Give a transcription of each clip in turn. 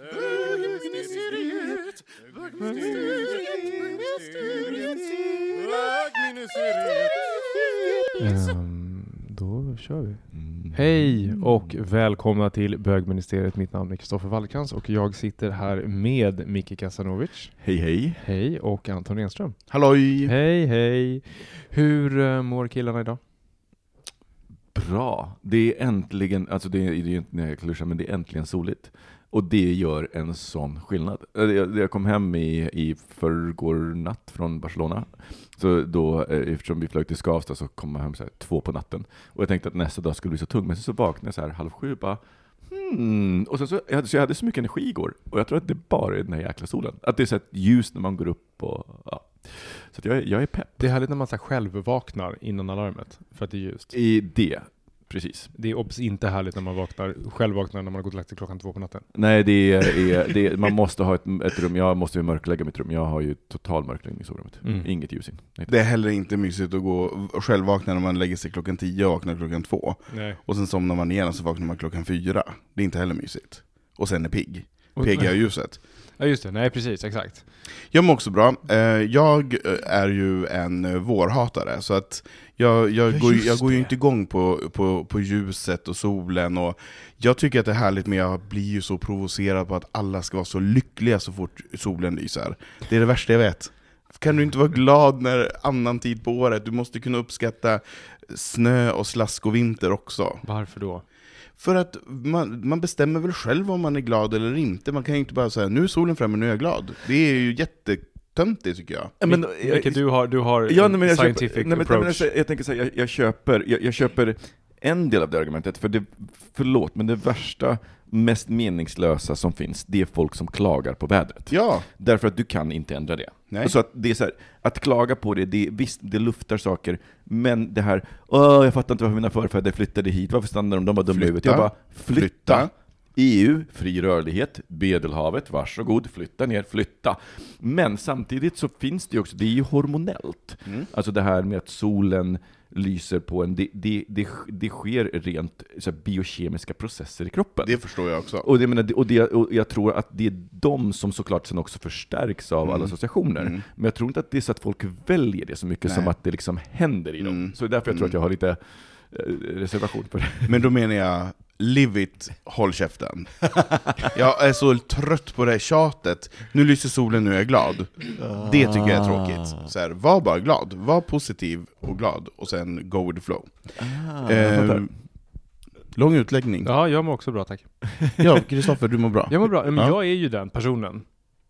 Bögministeriet, bögministeriet, Ehm, då kör vi. Hej och välkomna till bögministeriet. Mitt namn är Kristoffer Wallkrantz och jag sitter här med Micke Kasanovic. Hej hej. Hej och Anton Renström. Halloj! Hej hej! Hur eh, mår killarna idag? Bra. Det är äntligen, alltså det är, det är ju inte när jag kluschar, men det är äntligen soligt. Och det gör en sån skillnad. Eh, Jag, kom hem i, i förrgår natt från Barcelona. Så då, eh, eftersom vi flög till Skavsta så kom jag hem så här, två på natten. Och jag tänkte att nästa dag skulle bli så tung, men så vaknade jag så här halv sju bara Hmm. Och sen så, jag hade, så jag hade så mycket energi igår, och jag tror att det bara är den här jäkla solen. Att det är så här ljus när man går upp och ja. Så jag, är- jag är pepp Det är härligt när man så här själv vaknar innan alarmet för att det är ljust. i det. Precis. Det är obs inte härligt när man vaknar, själv vaknar när man har gått och lagt sig klockan två på natten. Nej, det är, är, det är, man måste ha ett, ett rum. Jag måste ju mörklägga mitt rum. Jag har ju total mörkläggning i sovrummet. Mm. Inget ljus in. Nej. Det är heller inte mysigt att gå och själv vakna när man lägger sig klockan 10 och vaknar klockan 2. Nej. Och sen somnar man igen och så vaknar man klockan 4. Det är inte heller mysigt. Och sen är pigg. Pigg är ljuset. Ja just det, nej precis, exakt. Jag mår också bra. Eh, Jag eh, är ju en vårhatare, så att jag, jag, Ja, går, jag går ju inte igång på, på, på ljuset och solen. Och jag tycker att det är härligt, men jag blir ju så provocerad på att alla ska vara så lyckliga så fort solen lyser. Det är det värsta jag vet. Kan du inte vara glad när annan tid på året? Du måste kunna uppskatta snö och slask och vinter också. Varför då? För att man, man bestämmer väl själv om man är glad eller inte. Man kan ju inte bara säga nu är solen framme, nu är jag glad. Det är ju jättetöntigt tycker jag. Ja, men, Micke, Micke, du har, du har ja, nej, men jag scientific köper, nej, men, approach. nej, men, jag, jag tänker så här, jag, jag, köper, jag, jag köper en del av det argumentet, för det, förlåt, men det värsta, mest meningslösa som finns, det är folk som klagar på vädret. Ja, Därför att du kan inte ändra det. Nej. Så att det är så här, att klaga på det, det, visst, det luftar saker, men det här, åh, jag fattar inte varför mina förfäder flyttade hit, varför stannade de, de var dumma i huvudet. Jag bara, flytta. Flytta. EU, fri rörlighet, Medelhavet, varsågod, flytta ner, flytta. Men samtidigt så finns det ju också, det är ju hormonellt. Mm. Alltså det här med att solen lyser på en, det, det, det, det sker rent så här, biokemiska processer i kroppen. det förstår jag också. Och, det, menar, och, det, och jag tror att det är de som såklart sen också förstärks av Mm. alla associationer. Mm. Men jag tror inte att det är så att folk väljer det så mycket Nej. som att det liksom händer i dem. Mm. Så det är därför jag tror Mm. att jag har lite reservation på det. Men då menar jag, live it, håll käften. Jag är så trött på det här tjatet. Nu lyser solen, nu är jag glad. Det tycker jag är tråkigt. Så här, var bara glad, var positiv och glad, och sen go with the flow. jag Eh, lång utläggning. Ja, jag mår också bra tack. Ja, Kristoffer, du mår bra. Jag mår bra, men Ja. jag är ju den personen.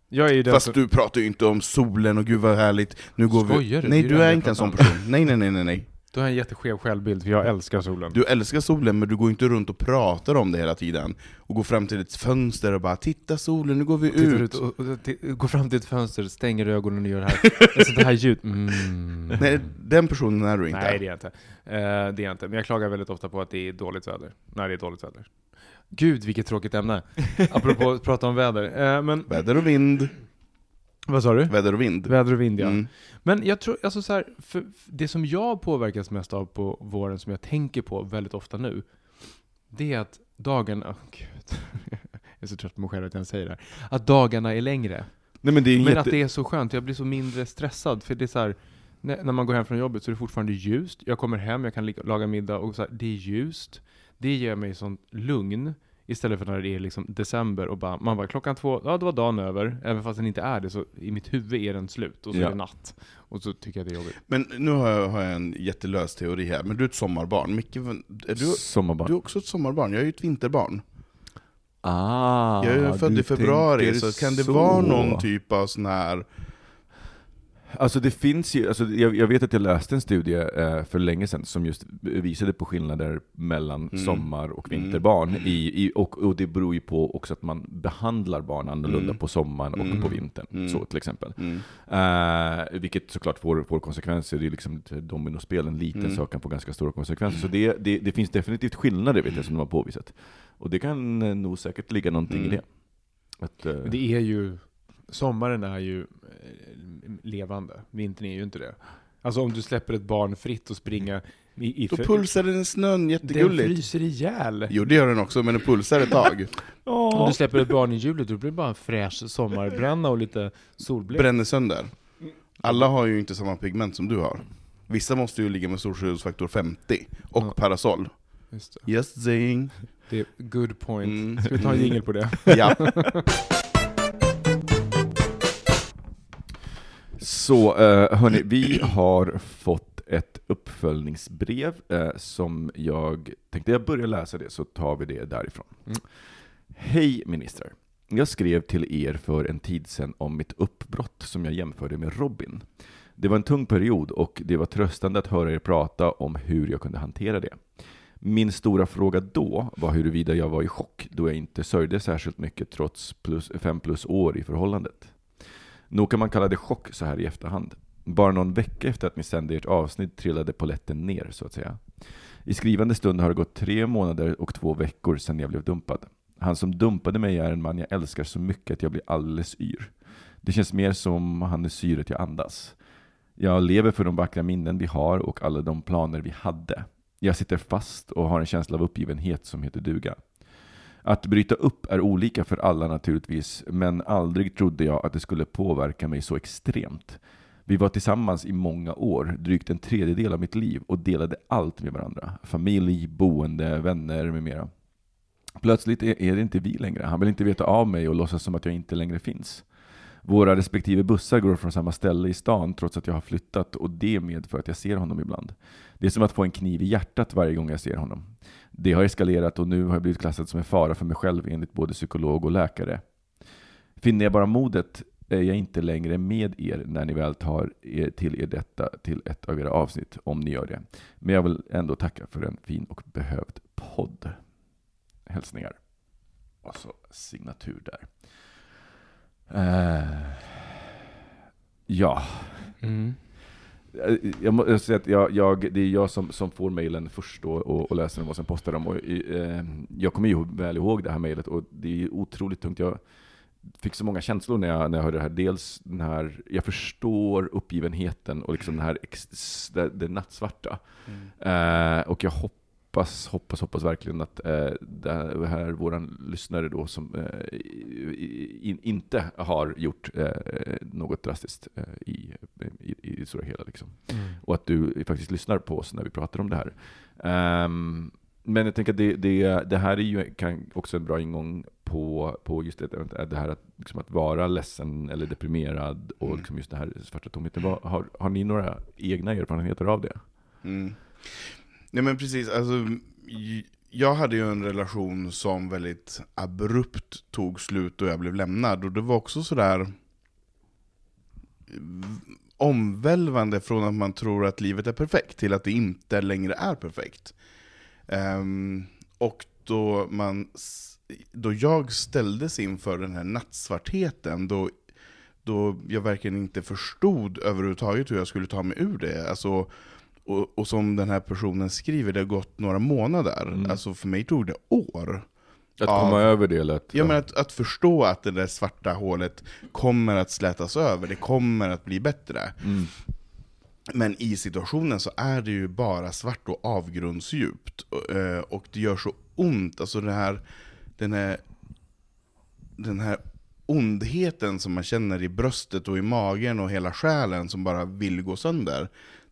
Jag är ju den Fast som... du pratar ju inte om solen och gud vad härligt, nu går Skojar vi... du? Nej, är du är jag inte en sån person. Nej, nej, nej, nej, nej. Du har en jätteskev självbild, för jag älskar solen. Du älskar solen, men du går inte runt och pratar om det hela tiden. Och går fram till ett fönster och bara 'Titta solen, nu går vi Tittar ut' ut och, och, ti- går fram till ett fönster, stänger ögonen och gör det här. Sånt här ljud. Mm. Nej, den personen är du inte. Nej, det är jag inte. Eh, det är jag inte. Men jag klagar väldigt ofta på att det är dåligt väder. När det är dåligt väder. Gud, vilket tråkigt ämne. Apropå att prata om väder. Eh, men Väder och vind. Vad sa du? Väder och vind. Väder och vind ja. Mm. Men jag tror, alltså så här, för det som jag påverkas mest av på våren, som jag tänker på väldigt ofta nu, det är att dagarna, oh, gud. jag är så trött på mig själv att jag säger det här, att dagarna är längre. Nej, men det är Men jätte... att det är så skönt, jag blir så mindre stressad, för det är så här, när, man går hem från jobbet så är det fortfarande ljust, jag kommer hem, jag kan laga middag och så här, det är ljust. Det ger mig sånt lugn, istället för när det är liksom december och bara, man bara klockan två, ja det var dagen över, även fast den inte är det, så i mitt huvud är den slut, och så Ja. är det natt. Och så tycker jag det är jobbigt. Men nu har jag, har jag en jättelös teori här, men du är ett sommarbarn. Micke, är du, Sommarbarn. du är också ett sommarbarn, jag är ju ett vinterbarn. Ah, Jag är född i februari, så kan det så. vara någon typ av sån här... Alltså det finns ju, alltså jag, jag vet att jag läste en studie eh, för länge sedan som just visade på skillnader mellan Mm. sommar och Mm. vinterbarn. I, i, och, och det beror ju på också att man behandlar barn annorlunda Mm. på sommaren och Mm. på vintern. Mm. Så till exempel. Mm. Eh, vilket såklart får, får konsekvenser. Det är liksom ett dominospel, en liten Mm. sak kan få ganska stora konsekvenser. Så det, det, det finns definitivt skillnader vet jag som de har påvisat. Och det kan eh, nog säkert ligga någonting Mm. i det. Att, eh, Det är ju, sommaren är ju eh, levande, vintern är ju inte det. Alltså om du släpper ett barn fritt och springa i, i Då pulsar den i snön, Den jättegulligt. fryser ihjäl. Jo det gör den också, men den pulsar ett tag. Om du släpper ett barn i hjulet, då blir det bara en fräsch sommarbränna och lite solblek. Bränner sönder. Alla har ju inte samma pigment som du har. Vissa måste ju ligga med solskyddsfaktor 50, och Ja. parasoll. Just det. Just saying. det är good point. Mm. Ska vi ta en jingel på det? Ja. Så eh, hörni, vi har fått ett uppföljningsbrev eh, som jag tänkte jag börjar läsa det så tar vi det därifrån. Mm. Hej ministrar! Jag skrev till er för en tid sedan om mitt uppbrott som jag jämförde med Robin. Det var en tung period och det var tröstande att höra er prata om hur jag kunde hantera det. Min stora fråga då var huruvida jag var i chock då jag inte sörjde särskilt mycket trots plus, fem plus år i förhållandet. Nog kan man kalla det chock så här i efterhand. Bara någon vecka efter att ni sände ert avsnitt trillade poletten ner, så att säga. I skrivande stund har det gått tre månader och två veckor sedan jag blev dumpad. Han som dumpade mig är en man jag älskar så mycket att jag blir alldeles yr. Det känns mer som han är syret jag andas. Jag lever för de vackra minnen vi har och alla de planer vi hade. Jag sitter fast och har en känsla av uppgivenhet som heter duga. Att bryta upp är olika för alla naturligtvis, men aldrig trodde jag att det skulle påverka mig så extremt. Vi var tillsammans i många år, drygt en tredjedel av mitt liv, och delade allt med varandra. Familj, boende, vänner med mera. Plötsligt är det inte vi längre. Han vill inte veta av mig och låtsas som att jag inte längre finns. Våra respektive bussar går från samma ställe i stan trots att jag har flyttat och det medför att jag ser honom ibland. Det är som att få en kniv i hjärtat varje gång jag ser honom. Det har eskalerat och nu har jag blivit klassad som en fara för mig själv enligt både psykolog och läkare. Finner jag bara modet är jag inte längre med er när ni väl tar er till er detta till ett av era avsnitt, om ni gör det. Men jag vill ändå tacka för en fin och behövd podd. Hälsningar. Och så signatur där. Eh, ja, Mm. Eh, jag måste säga att jag, jag, det är jag som, som får mejlen först då och, och läser dem och sen postar dem. Och, eh, jag kommer ju väl ihåg det här mejlet och det är otroligt tungt. Jag fick så många känslor när jag, när jag hörde det här. Dels den här, jag förstår uppgivenheten och liksom den här, ex, det, det nattsvarta. Eh, och jag hoppas, hoppas, hoppas verkligen att eh, det här, våran lyssnare då som eh, in, inte har gjort eh, något drastiskt eh, i, i, i det stora hela. Liksom. Mm. Och att du faktiskt lyssnar på oss när vi pratar om det här. Ehm, men jag tänker att det, det, det här är ju kan också en bra ingång på, på just det, det här att, liksom att vara ledsen eller deprimerad och Mm. liksom just det här svarta tomheten. Har, har ni några egna erfarenheter av det? Mm. Nej men precis, alltså, jag hade ju en relation som väldigt abrupt tog slut och jag blev lämnad, och det var också sådär eh, omvälvande från att man tror att livet är perfekt till att det inte längre är perfekt. Um, och då, man, då jag ställdes inför den här nattsvartheten, då, då jag verkligen inte förstod överhuvudtaget hur jag skulle ta mig ur det. Alltså, och, och som den här personen skriver, det har gått några månader. Mm. Alltså för mig tog det år. Att av- komma över det att... Ja, men att, att förstå att det där svarta hålet kommer att slätas över, det kommer att bli bättre. Mm. Men i situationen så är det ju bara svart och avgrundsdjupt. Och, eh, det gör så ont, alltså det här, den här, den här ondheten som man känner i bröstet och i magen och hela själen som bara vill gå sönder,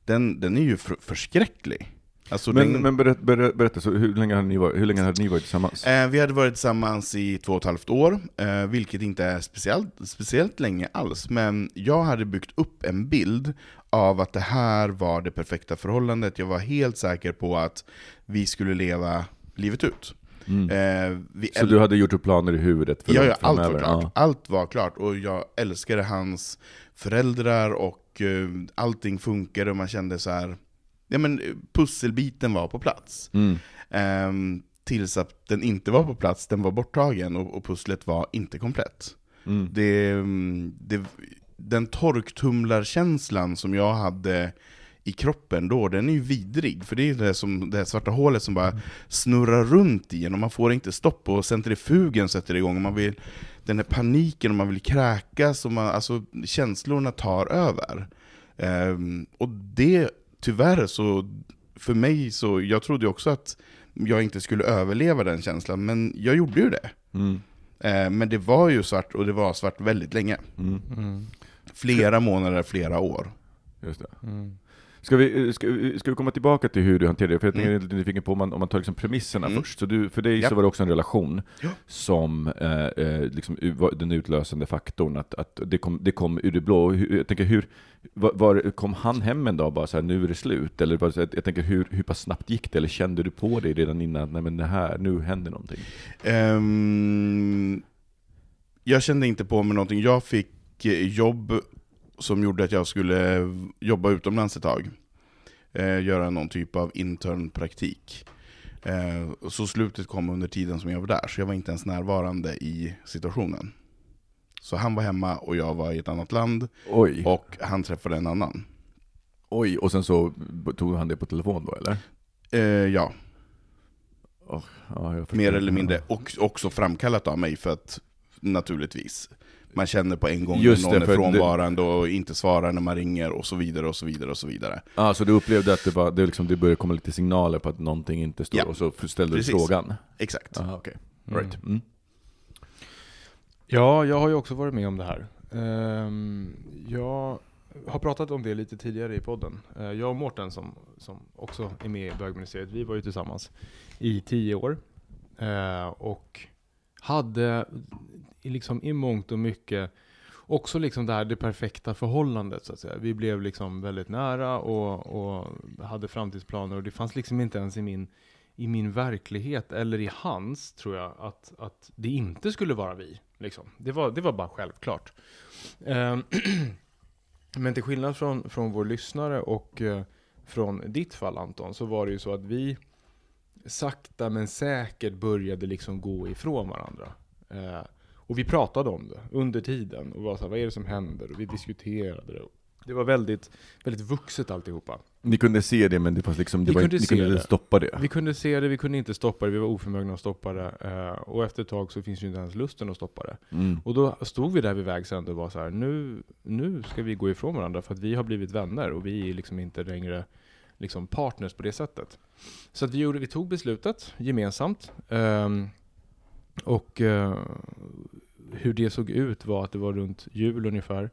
den, den är ju för, förskräcklig. Alltså Men, den, men berätta, berätta, berätta så hur, länge hade ni varit, hur länge hade ni varit tillsammans? Eh, vi hade varit tillsammans i två och ett halvt år, eh, vilket inte är speciellt, speciellt länge alls. Men jag hade byggt upp en bild av att det här var det perfekta förhållandet. Jag var helt säker på att vi skulle leva livet ut. Mm. Eh, Så du hade gjort upp planer i huvudet för Ja, ja, allt var klart. Ja. Allt var klart. Och jag älskade hans föräldrar och eh, allting funkade och man kände så här. Ja men eh, pusselbiten var på plats. Mm. Ehm, tills att den inte var på plats, den var borttagen och, och pusslet var inte komplett. Mm. Det, mm, det, den torktumlarkänslan som jag hade i kroppen då, den är ju vidrig. För det är det, som, det här svarta hålet som bara snurrar runt i en och man får inte stopp och centrifugen sätter igång. Och man vill, den här paniken och man vill kräkas och man, alltså, känslorna tar över. Ehm, och det, tyvärr så, för mig så, jag trodde också att jag inte skulle överleva den känslan, men jag gjorde ju det. Mm. Eh, Men det var ju svart, och det var svart väldigt länge. Mm. Mm. Flera månader, flera år. Just det. Ska vi, ska, vi- ska vi komma tillbaka till hur du hanterade det? För jag tänker, Mm. är lite nyfiken på om man, om man tar liksom premisserna Mm. först. Så du, för dig Ja. så var det också en relation Ja. som eh, eh, liksom, var den utlösande faktorn, att, att det, kom, det kom ur det blå. Jag tänker, hur, var, var, kom han hem en dag och bara så här, nu är det slut? Eller bara jag tänker, hur, hur pass snabbt gick det? Eller kände du på dig redan innan, nej men det här, nu händer någonting? Ehm, jag kände inte på mig någonting. Jag fick eh, jobb som gjorde att jag skulle jobba utomlands ett tag. Eh, göra någon typ av internpraktik. Eh, så slutet kom under tiden som jag var där, så jag var inte ens närvarande i situationen. Så han var hemma och jag var i ett annat land, Oj, och han träffade en annan. oj, och sen så tog han det på telefon då eller? Eh, ja, Ja, jag förstår. mer eller mindre. Och också framkallat av mig för att, naturligtvis, man känner på en gång Just när det, någon är det- frånvarande och inte svarar när man ringer och så vidare och så vidare och så vidare. Ja, så du upplevde att det, var, det, liksom, det började komma lite signaler på att någonting inte står, Ja. och så ställde Precis. du frågan? Exakt. Aha, okej. Mm. Right. Mm. Ja, jag har ju också varit med om det här. Ehm, jag har pratat om det lite tidigare i podden. Eh, jag och Mårten som, som också är med i bögministeriet, vi var ju tillsammans i tio år. Eh, och hade liksom i mångt och mycket också liksom det här det perfekta förhållandet så att säga. Vi blev liksom väldigt nära och, och hade framtidsplaner och det fanns liksom inte ens i min i min verklighet, eller i hans, tror jag, att, att det inte skulle vara vi. Liksom. Det, var, det var bara självklart. Ehm, men till skillnad från, från vår lyssnare och eh, från ditt fall Anton, så var det ju så att vi sakta men säkert började liksom gå ifrån varandra. Eh, och vi pratade om det under tiden och var så här, vad är det som händer? Och vi diskuterade det. Det var väldigt, väldigt vuxet alltihopa. Ni kunde se det, men det fanns liksom, det Vi var kunde ni kunde inte stoppa det. Vi kunde se det, vi kunde inte stoppa det, vi var oförmögna att stoppa det. Eh, och efter ett tag så finns ju inte ens lusten att stoppa det. Mm. Och då stod vi där vid vägs ände och var så här, nu, nu ska vi gå ifrån varandra för att vi har blivit vänner och vi är liksom inte längre liksom partners på det sättet. Så att vi, gjorde, vi tog beslutet gemensamt. ehm, och eh, hur det såg ut var att det var runt jul ungefär.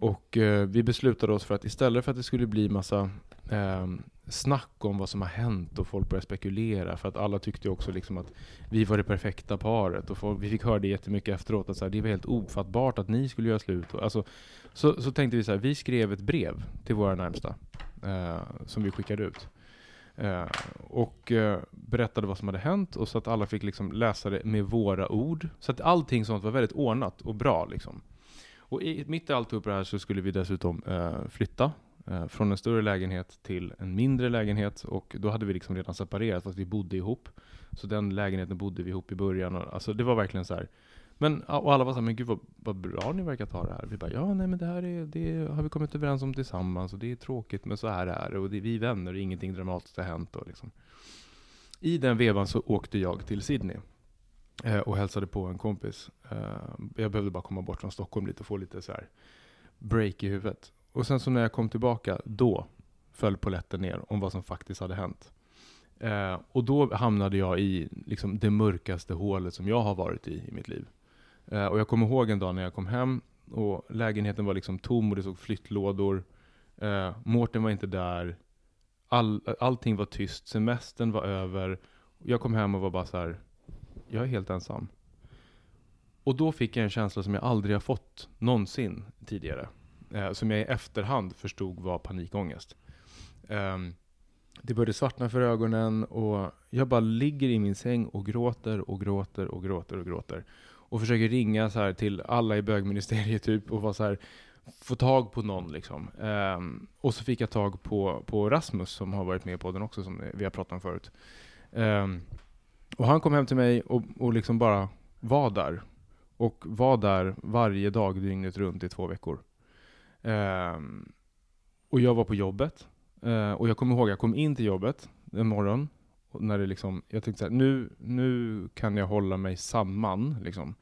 Och eh, vi beslutade oss för att istället för att det skulle bli massa eh, snack om vad som har hänt och folk började spekulera för att alla tyckte också liksom att vi var det perfekta paret och folk, vi fick höra det jättemycket efteråt att så här, det var helt ofattbart att ni skulle göra slut. Och, alltså, så, så tänkte vi så här, vi skrev ett brev till våra närmsta eh, som vi skickade ut. Eh, och eh, berättade vad som hade hänt och så att alla fick liksom läsa det med våra ord. Så att allting sånt var väldigt ordnat och bra liksom. Och i, mitt i alltihop det här så skulle vi dessutom eh, flytta eh, från en större lägenhet till en mindre lägenhet och då hade vi liksom redan separerat fast vi bodde ihop. Så den lägenheten bodde vi ihop i början. Och, alltså det var verkligen så här. Men, och alla var så här, men gud vad, vad bra ni verkar ta det här. Vi bara, ja nej men det här är, det har vi kommit överens om tillsammans och det är tråkigt men så här är det och det är vi är vänner och ingenting dramatiskt har hänt. Och liksom. I den vevan så åkte jag till Sydney. eh, och hälsade på en kompis. Eh, jag behövde bara komma bort från Stockholm lite och få lite så här break i huvudet. Och sen så när jag kom tillbaka, då föll polletten ner om vad som faktiskt hade hänt. Eh, och då hamnade jag i liksom, det mörkaste hålet som jag har varit i i mitt liv. Eh, och jag kommer ihåg en dag när jag kom hem och lägenheten var liksom tom och det såg flyttlådor. Eh, Mårten var inte där. All, allting var tyst. Semestern var över. Jag kom hem och var bara så här. Jag är helt ensam. Och då fick jag en känsla som jag aldrig har fått någonsin tidigare. Eh, som jag i efterhand förstod var panikångest. Eh, det började svartna för ögonen och jag bara ligger i min säng och gråter och gråter och gråter och gråter. Och försöker ringa så här till alla i bögministeriet typ och vara så här, få tag på någon liksom. Um, och så fick jag tag på, på Rasmus som har varit med på den också som vi har pratat om förut. Um, och han kom hem till mig och, och liksom bara var där. Och var där varje dag dygnet runt i två veckor. Um, och jag var på jobbet. Uh, och jag kommer ihåg, jag kom in till jobbet en morgon. Och när det liksom, jag tänkte så här, nu, nu kan jag hålla mig samman. Liksom.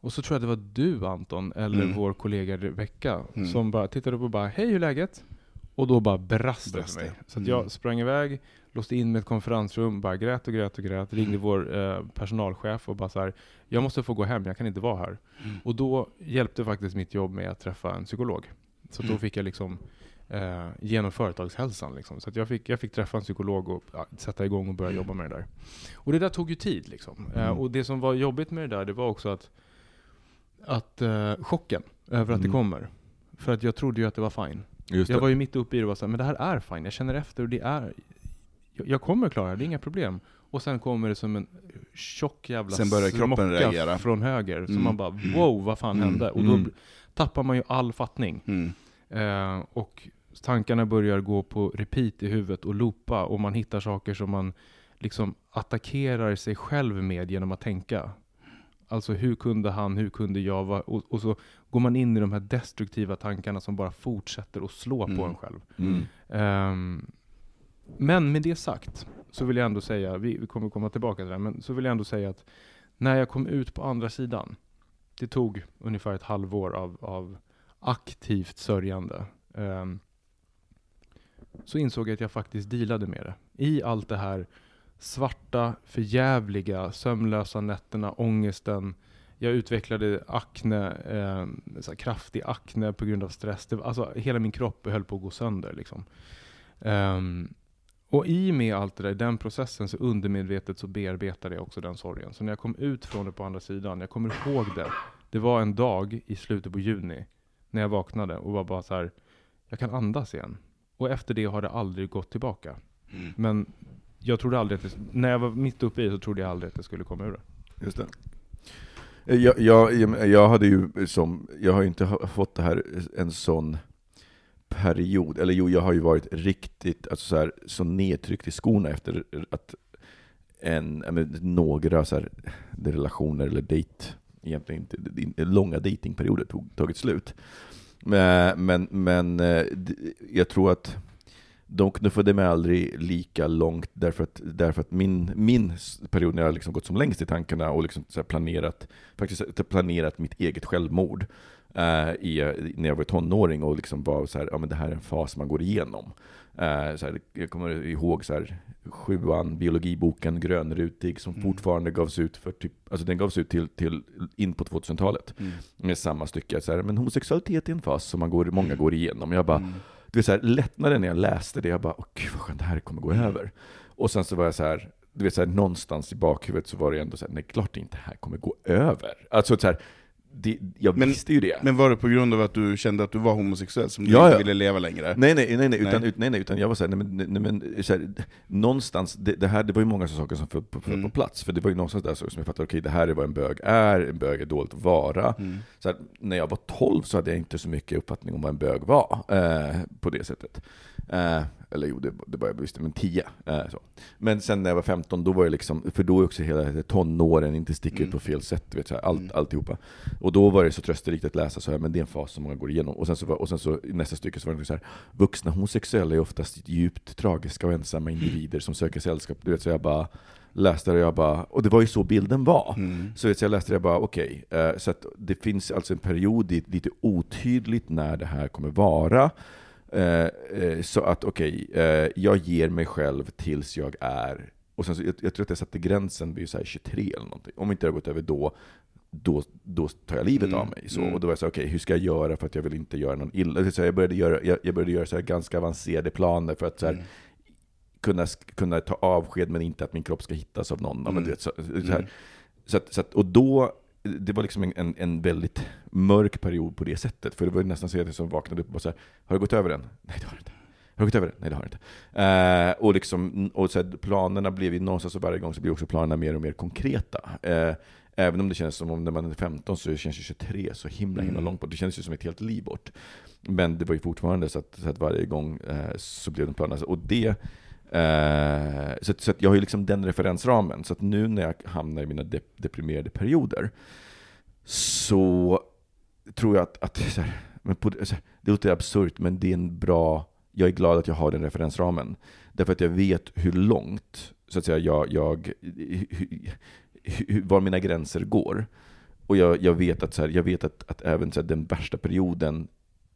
Och så tror jag det var du Anton, eller Mm. vår kollega Rebecka, Mm. som bara tittade upp och bara, hej hur är läget? Och då bara brast det för mig. Så Mm. jag sprang iväg, låste in mig i ett konferensrum, bara grät och grät och grät. Ringde Mm. vår eh, personalchef och bara så här, jag måste få gå hem, jag kan inte vara här. Mm. Och då hjälpte faktiskt mitt jobb med att träffa en psykolog. Så då Mm. fick jag liksom eh, genom företagshälsan. Liksom. Så jag, fick, jag fick träffa en psykolog och ja, sätta igång och börja Mm. jobba med det där. Och det där tog ju tid. Liksom. Eh, Mm. och det som var jobbigt med det där, det var också att, att eh, chocken över att det Mm. kommer. För att jag trodde ju att det var fine. Just Jag det. var ju mitt uppe i det och var så här, men det här är fine. Jag känner efter och det är... Jag, jag kommer klara det, det är inga problem. Och sen kommer det som en tjock jävla Sen börjar kroppen reagera. från höger. Så Mm. man bara wow, vad fan Mm. hände? Och då Mm. tappar man ju all fattning. Mm. Eh, och tankarna börjar gå på repeat i huvudet och loopa och man hittar saker som man liksom attackerar sig själv med genom att tänka. Alltså hur kunde han, hur kunde jag? Vad- Och, och så går man in i de här destruktiva tankarna som bara fortsätter att slå på Mm. en själv. Mm. Ehm, men med det sagt så vill jag ändå säga, vi, vi kommer komma tillbaka till det men så vill jag ändå säga att när jag kom ut på andra sidan, det tog ungefär ett halvår av, av aktivt sörjande, ehm, så insåg jag att jag faktiskt dealade med det. I allt det här svarta, förjävliga, sömnlösa nätterna, ångesten, jag utvecklade akne, eh, så här kraftig akne på grund av stress. Det, alltså, hela min kropp höll på att gå sönder. Liksom. Um, och i och med allt det där, den processen, så undermedvetet så bearbetade jag också den sorgen. Så när jag kom ut från det på andra sidan, jag kommer ihåg det. Det var en dag i slutet på juni, när jag vaknade och var bara så här, jag kan andas igen. Och efter det har det aldrig gått tillbaka. Mm. Men jag trodde aldrig att det, när jag var mitt uppe i det så trodde jag aldrig att det skulle komma ur det. Just det. Eh, Jag, jag, jag hade ju som, jag har ju inte fått det här en sån period, eller jo, jag har ju varit riktigt, alltså så, här, så nedtryckt i skorna efter att en, men, några så här, relationer eller dejt, egentligen långa datingperioder tog, tagit slut. Eh, men, men, eh, men jag tror att de knuffade mig aldrig lika långt därför att, därför att min, min period när jag liksom gått som längst i tankarna och liksom så här planerat, faktiskt planerat mitt eget självmord eh, i, när jag var tonåring och liksom var så här, ja men det här är en fas man går igenom. Eh, så här, jag kommer ihåg så här, sjuan, biologiboken Grönrutig som Mm. fortfarande gavs ut för typ, alltså den gavs ut till, till in på 2000-talet Mm. med samma stycke. Så här, men homosexualitet är en fas som man går, många går igenom. Jag bara, Mm. du vet, så här, lättnaden när jag läste det, jag bara, åh gud vad skönt, det här kommer gå Mm. över. Och sen så var jag så här, du vet, så här, någonstans i bakhuvudet så var det ändå så här, nej klart inte det här kommer gå över. Alltså så här, det, jag Men- visste ju det. Men var det på grund av att du kände att du var homosexuell som du Ja, inte ja. ville leva längre? Nej, nej, nej, nej, utan, Nej. ut- nej, nej, utan jag var såhär, nej men, nej, men så här, någonstans, det, det, här, det var ju många saker som föll på, föll Mm. på plats, för det var ju någonstans där som jag fattade, okej det här är vad en bög är, en bög är dåligt att vara. Mm. Så här, när jag var 12 så hade jag inte så mycket uppfattning om vad en bög var, eh, på det sättet. Eh, eller jo, det, det var jag visste, men 10. Eh, så. Men sen när jag var 15, då var jag liksom, för då är också hela tonåren, inte sticka Mm. ut på fel sätt, vet, så här, allt, Mm. alltihopa. Och då var det så trösterikt att läsa så här, men det är en fas som många går igenom. Och sen så, och sen så nästa stycke så var det så här, vuxna homosexuella är oftast djupt tragiska och ensamma individer som söker sällskap. Du vet, så jag bara, läste det och jag bara, och det var ju så bilden var. Mm. Så, vet, så jag läste det och bara, okej, eh, så att det finns alltså en period dit lite otydligt när det här kommer vara. Eh, eh, så att okej, eh, jag ger mig själv tills jag är, och sen så, jag, jag tror att jag satte gränsen vid så här 23 eller någonting. Om inte det har gått över då, då, då tar jag livet Mm, av mig. Så, mm. Och då var jag så okej, hur ska jag göra för att jag vill inte göra någon illa? Så jag började göra, jag, jag började göra så ganska avancerade planer för att så här, Mm. kunna, kunna ta avsked men inte att min kropp ska hittas av någon. Ja, men du vet, så, så här. Så att, så att, och då, det var liksom en, en, väldigt mörk period på det sättet. För det var nästan så att jag som vaknade upp och bara så här, har det gått över än? Nej det har det inte. Har det gått över än? Nej det har det inte. Eh, och liksom, och så här, planerna blev ju någonstans, så varje gång så blir också planerna mer och mer konkreta. Eh, även om det känns som om när man är 15 så känns ju 23 så himla himla Mm. långt bort. Det känns ju som ett helt liv bort. Men det var ju fortfarande så att, så att varje gång eh, så blev det planer. Och det Eh, så att, så jag har ju liksom den referensramen. Så att nu när jag hamnar i mina dep deprimerade perioder så tror jag att, att så här, men på, så här, det låter absurt, men det är en bra... Jag är glad att jag har den referensramen. Därför att jag vet hur långt så att säga, jag, jag, hu- hu- var mina gränser går. Och jag, jag vet att, så här, jag vet att, att även så här, den värsta perioden,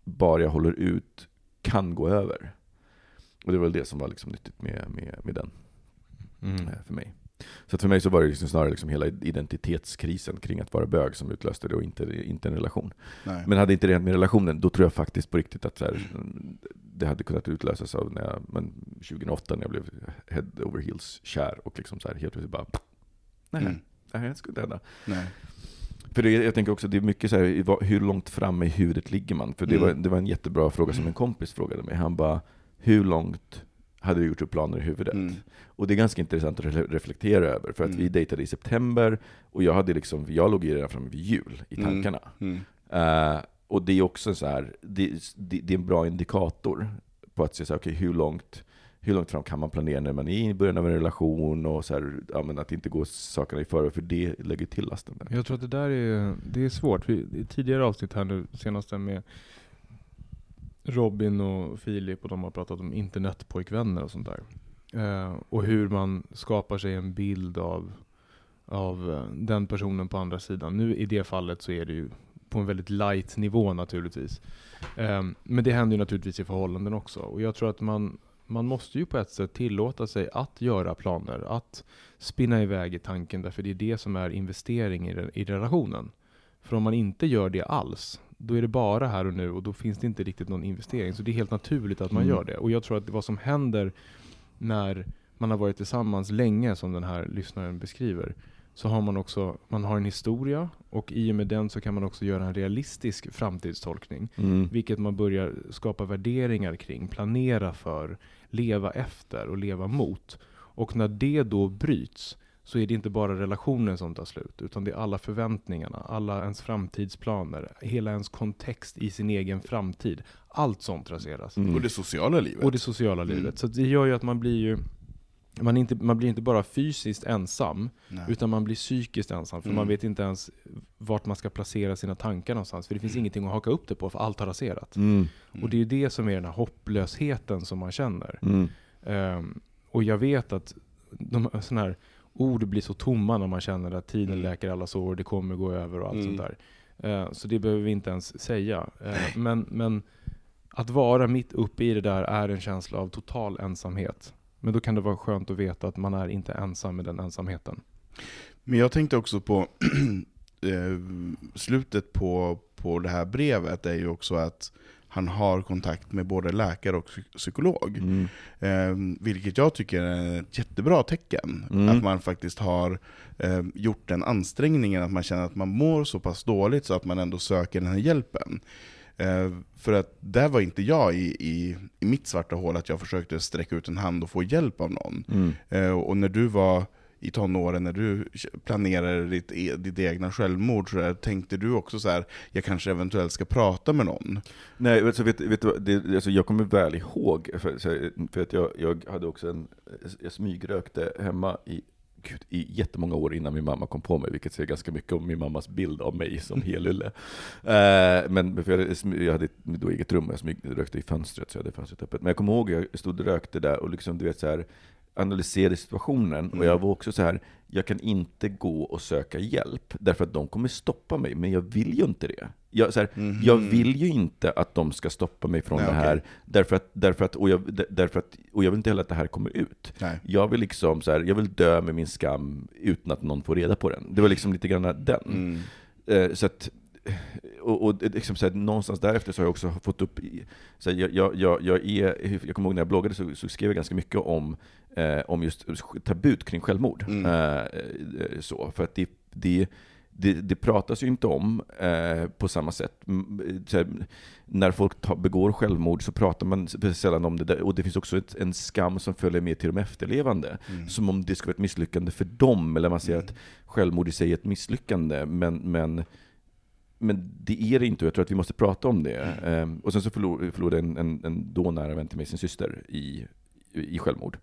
bara jag håller ut, kan gå över. Och det var väl det som var liksom nyttigt med, med, med den Mm. eh, för mig. Så för mig så var det liksom snarare liksom hela identitetskrisen kring att vara bög som utlöste det och inte, inte en relation. Nej. Men hade inte det hänt med relationen, då tror jag faktiskt på riktigt att så här, det hade kunnat utlösas av när jag, men 2008 när jag blev head over heels kär och liksom så här helt plötsligt bara nej, Mm. det skulle inte hända. Nej. För det, jag tänker också, det är mycket så här, hur långt fram i huvudet ligger man? För det, Mm. var, det var en jättebra fråga som en kompis frågade mig. Han bara, hur långt hade du gjort upp planer i huvudet? Mm. Och det är ganska intressant att re- reflektera över, för att Mm. vi dejtade i september, och jag, hade liksom, jag låg ju redan framme vid jul i Mm. tankarna. Mm. Eh, och det är också så här, det, det, det är en bra indikator på att se så här, okay, hur, långt, hur långt fram kan man planera när man är i början av en relation, och så här, ja, men att inte gå sakerna i förväg, för det lägger till lasten. Där. Jag tror att det där är, det är svårt. Vi, I tidigare avsnitt här nu, senaste med Robin och Filip och de har pratat om internetpojkvänner och sånt där. Eh, och hur man skapar sig en bild av, av eh, den personen på andra sidan. Nu i det fallet så är det ju på en väldigt light nivå naturligtvis. Eh, men det händer ju naturligtvis i förhållanden också. Och jag tror att man, man måste ju på ett sätt tillåta sig att göra planer, att spinna iväg i tanken, därför det är det som är investering i, i relationen. För om man inte gör det alls, då är det bara här och nu och då finns det inte riktigt någon investering. Så det är helt naturligt att man Mm. gör det. Och jag tror att vad som händer när man har varit tillsammans länge, som den här lyssnaren beskriver, så har man också man har en historia och i och med den så kan man också göra en realistisk framtidstolkning. Mm. Vilket man börjar skapa värderingar kring, planera för, leva efter och leva mot. Och när det då bryts så är det inte bara relationen som tar slut, utan det är alla förväntningarna, alla ens framtidsplaner, hela ens kontext i sin egen framtid. Allt sånt raseras. Mm. Och det sociala livet. Och det sociala Mm. livet. Så det gör ju att man blir ju man, inte, man blir inte bara fysiskt ensam, Nej. utan man blir psykiskt ensam. För Mm. man vet inte ens vart man ska placera sina tankar någonstans. För det finns ingenting att haka upp det på, för allt har raserat. Mm. Och det är ju det som är den här hopplösheten som man känner. Mm. Ehm, och jag vet att de, såna här ord blir så tomma när man känner att tiden Mm. läker alla sår, det kommer gå över och allt Mm. sånt där. Eh, så det behöver vi inte ens säga. Eh, men, men att vara mitt uppe i det där är en känsla av total ensamhet. Men då kan det vara skönt att veta att man är inte ensam med den ensamheten. Men jag tänkte också på eh, slutet på, på det här brevet är ju också att han har kontakt med både läkare och psy- psykolog. Mm. Eh, vilket jag tycker är ett jättebra tecken. Mm. Att man faktiskt har eh, gjort den ansträngningen, att man känner att man mår så pass dåligt så att man ändå söker den här hjälpen. Eh, för att där var inte jag i, i, i mitt svarta hål, att jag försökte sträcka ut en hand och få hjälp av någon. Mm. Eh, och när du var i tonåren, när du planerade ditt, e- ditt egna självmord, så där, tänkte du också så här, jag kanske eventuellt ska prata med någon? Nej, alltså, vet, vet du det, alltså, jag kommer väl ihåg, för, för att jag, jag hade också en, jag smygrökte hemma i, gud, i jättemånga år innan min mamma kom på mig, vilket säger ganska mycket om min mammas bild av mig som helylle. Eh, men för jag, jag hade då eget rum och jag smygrökte i fönstret, så jag hade fönstret öppet. Men jag kommer ihåg, jag stod och rökte där och liksom, du vet så här, analyserade situationen och jag var också så här, jag kan inte gå och söka hjälp, därför att de kommer stoppa mig, men jag vill ju inte det. Jag, så här, Mhm. jag vill ju inte att de ska stoppa mig från Nej, det här, okej. därför att, därför att, och, jag, därför att, och jag vill inte heller att det här kommer ut. Nej. Jag vill liksom så här, jag vill dö med min skam utan att någon får reda på den. Det var liksom lite grann den. Mm. Eh, så att, och, och liksom så här, någonstans därefter så har jag också fått upp, så här, jag, jag, jag, jag, är, jag kommer ihåg när jag bloggade så, så skrev jag ganska mycket om, eh, om just tabut kring självmord. Mm. Eh, eh, så, för att det, det, det, det pratas ju inte om eh, på samma sätt. Mm, här, när folk tar, begår självmord så pratar man sällan om det, där, och det finns också ett, en skam som följer med till de efterlevande. Mm. Som om det skulle vara ett misslyckande för dem, eller man säger att självmord i sig är ett misslyckande. Men, men, men det är det inte, och jag tror att vi måste prata om det. Ehm, och sen så förlor- förlorade en, en, en då nära vän till mig sin syster i, i självmord.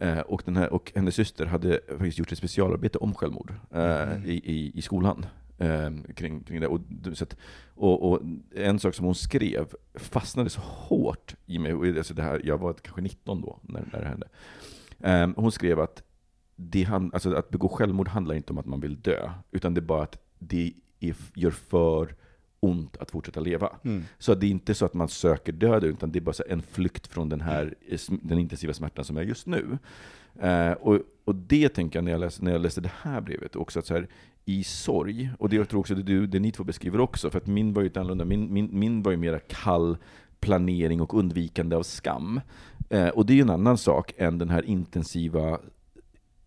Eh, och, den här, och hennes syster hade faktiskt gjort ett specialarbete om självmord eh, i, i, i skolan. Eh, kring, kring det. Och, så att, och, och en sak som hon skrev fastnade så hårt i mig. Alltså det här, jag var kanske 19 då, när, när det hände. Eh, hon skrev att, det han, alltså att begå självmord handlar inte om att man vill dö, utan det är bara att det är, gör för ont att fortsätta leva. Mm. Så det är inte så att man söker döden, utan det är bara en flykt från den här den intensiva smärtan som är just nu. Eh, och, och det tänker jag när jag, läste, när jag läste det här brevet, också att så här, i sorg, och det jag tror också det, du, det ni två beskriver också, för att min var ju lite annorlunda, min, min, min var ju mera kall planering och undvikande av skam. Eh, och det är ju en annan sak än den här intensiva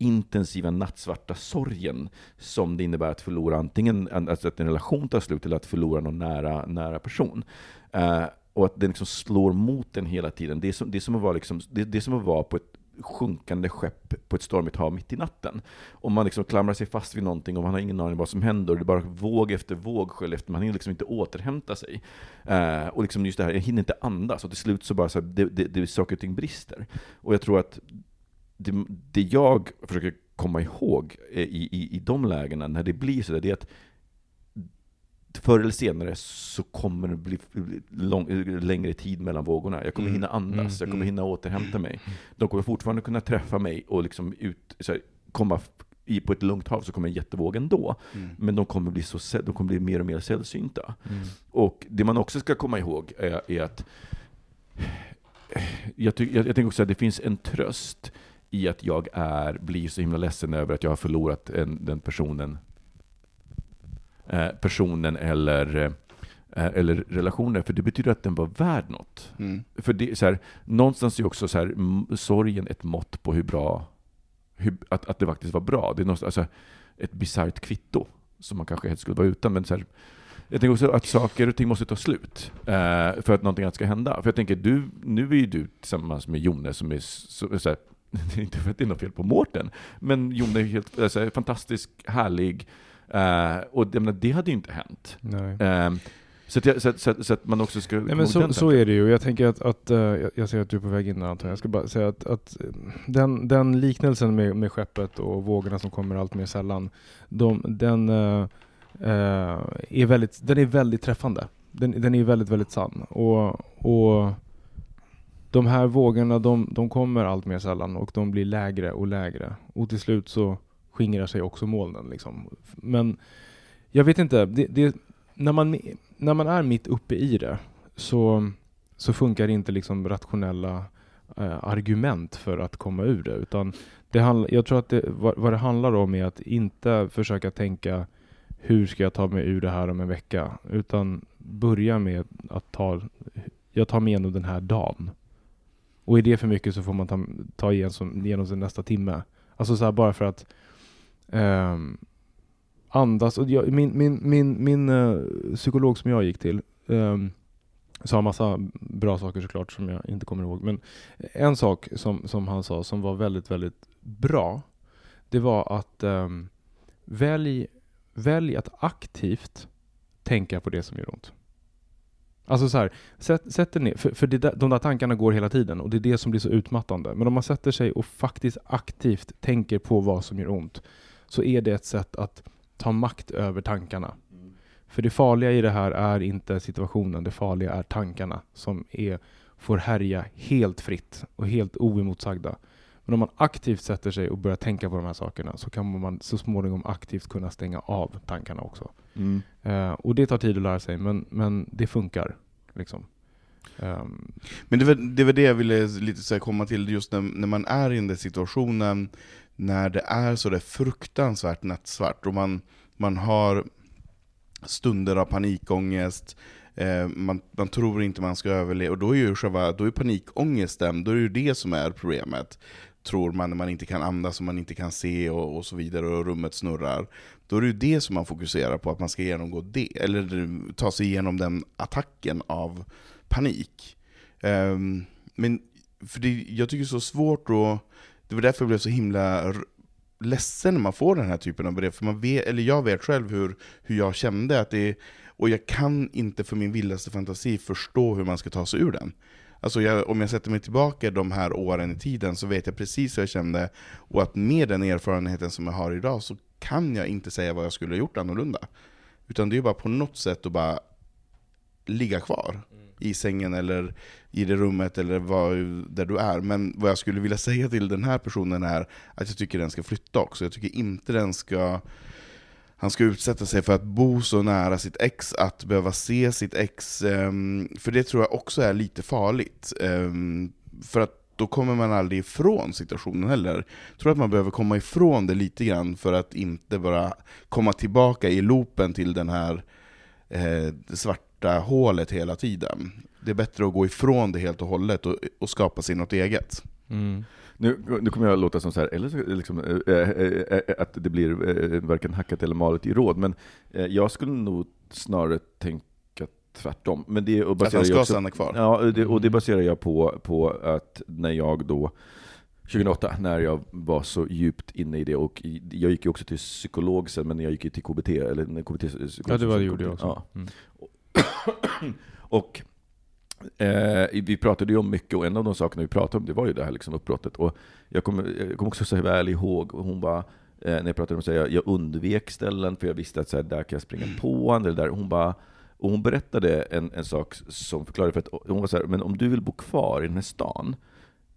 intensiva nattsvarta sorgen som det innebär att förlora antingen alltså att en relation tar slut eller att förlora någon nära, nära person. Uh, och att den liksom slår mot den hela tiden. Det är som, det är som, att, vara liksom, det, det är som att vara på ett sjunkande skepp på ett stormigt hav mitt i natten. Om man liksom klamrar sig fast vid någonting och man har ingen aning vad som händer, och det är bara våg efter våg sköljer efter, man hinner liksom inte återhämta sig. Eh, och liksom just det här, jag hinner inte andas, och till slut så bara så här, det, det, det, saker och ting brister. Och jag tror att det, det jag försöker komma ihåg i, i, i de lägena, när det blir så där, det är att förr eller senare så kommer det bli lång, längre tid mellan vågorna. Jag kommer Mm. hinna andas, jag kommer Mm. hinna återhämta mig. De kommer fortfarande kunna träffa mig och liksom ut, så här, komma i, på ett lugnt hav så kommer en jättevåg ändå. Mm. Men de kommer, bli så, de kommer bli mer och mer sällsynta. Och det man också ska komma ihåg är, är att jag, ty, jag, jag tänker också att det finns en tröst i att jag är, blir så himla ledsen över att jag har förlorat en, den personen, eh, personen eller, eh, eller relationen, för det betyder att den var värd något. Mm. För det, så här, någonstans är också så här, sorgen ett mått på hur bra, hur, att, att det faktiskt var bra. Det är något, alltså, ett bisarrt kvitto som man kanske helst skulle vara utan. Men så här, jag tänker också att saker och ting måste ta slut eh, för att någonting annat ska hända. För jag tänker, du, nu är ju du tillsammans med Jone som är så, så här, inte för att det är något fel på Mårten, men Jone är helt alltså, fantastisk, härlig, eh, och jag menar, det hade ju inte hänt. Eh, så, att jag, så, att, så, att, så att man också ska... Nej, men så, så är det ju. Jag tänker att, att eh, jag, jag ser att du är på väg in antar jag. Jag ska bara säga att, att eh, den, den liknelsen med, med skeppet och vågorna som kommer allt mer sällan, de, den, eh, eh, är väldigt, den är väldigt träffande. Den, den är väldigt, väldigt sann. Och, och de här vågorna, de, de kommer allt mer sällan och de blir lägre och lägre. Och till slut så skingrar sig också molnen. Liksom. Men jag vet inte, det, det, när, man, när man är mitt uppe i det så, så funkar inte liksom rationella eh, argument för att komma ur det. Utan det handl- jag tror att det, vad, vad det handlar om är att inte försöka tänka hur ska jag ta mig ur det här om en vecka? Utan börja med att ta, jag tar mig igenom den här dagen. Och är det för mycket så får man ta, ta igen som, igenom sin nästa timme. Alltså så här bara för att um, andas. Och jag, min min, min, min uh, psykolog som jag gick till um, sa massa bra saker såklart som jag inte kommer ihåg. Men en sak som, som han sa som var väldigt, väldigt bra. Det var att um, välj, välj att aktivt tänka på det som gör ont. Alltså så här, sätt, sätt dig ner, för, för där, de där tankarna går hela tiden och det är det som blir så utmattande. Men om man sätter sig och faktiskt aktivt tänker på vad som gör ont så är det ett sätt att ta makt över tankarna. För det farliga i det här är inte situationen, det farliga är tankarna som är, får härja helt fritt och helt oemotsagda. Men om man aktivt sätter sig och börjar tänka på de här sakerna så kan man så småningom aktivt kunna stänga av tankarna också. Mm. Eh, och det tar tid att lära sig, men, men det funkar. Liksom. Ehm, Men det var, det var det jag ville lite så komma till, just när, när man är i den där situationen, när det är så där fruktansvärt nattsvart, och man, man har stunder av panikångest, eh, man, man tror inte man ska överleva, och då är ju själva, då är panikångesten, då är det ju det som är problemet. Tror man när man inte kan andas och man inte kan se och, och så vidare, och rummet snurrar. Då är det ju det som man fokuserar på, att man ska genomgå det, eller ta sig igenom den attacken av panik. Um, men för det, jag tycker det är så svårt att... Det var därför jag blev så himla ledsen när man får den här typen av brev, för man vet, eller jag vet själv hur, hur jag kände, att det, och jag kan inte för min vildaste fantasi förstå hur man ska ta sig ur den. Alltså jag, om jag sätter mig tillbaka de här åren i tiden så vet jag precis hur jag kände, och att med den erfarenheten som jag har idag så kan jag inte säga vad jag skulle ha gjort annorlunda. Utan det är bara på något sätt att bara ligga kvar i sängen eller i det rummet eller var, där du är. Men vad jag skulle vilja säga till den här personen är att jag tycker den ska flytta också. Jag tycker inte den ska han ska utsätta sig för att bo så nära sitt ex, att behöva se sitt ex, ehm, för det tror jag också är lite farligt. Ehm, för att då kommer man aldrig ifrån situationen heller. Jag tror att man behöver komma ifrån det lite grann för att inte bara komma tillbaka i loopen till den här eh, det svarta hålet hela tiden. Det är bättre att gå ifrån det helt och hållet och, och skapa sig något eget. mm. Nu, nu kommer jag att låta som så här, eller så, liksom, eh, eh, att det blir eh, varken hackat eller malet i råd, men jag skulle nog snarare tänka tvärtom. Men det och Att baserar han ska jag också, stanna kvar. Ja, det, och det baserar jag på, på att när jag då 2008, när jag var så djupt inne i det, och jag gick ju också till psykolog sen, men jag gick ju till KBT, eller KBT Ja, det var det gjorde jag också. Ja. Mm. Och eh, vi pratade ju om mycket, och en av de sakerna vi pratade om, det var ju det här liksom uppbrottet. Och jag kommer kom också så väl ihåg, och hon bara, eh, när jag pratade om det, jag, jag undvek ställen, för jag visste att så här, där kan jag springa på honom, eller där. Hon bara, och hon berättade en, en sak som förklarade, för att hon var så här, men om du vill bo kvar i den här stan,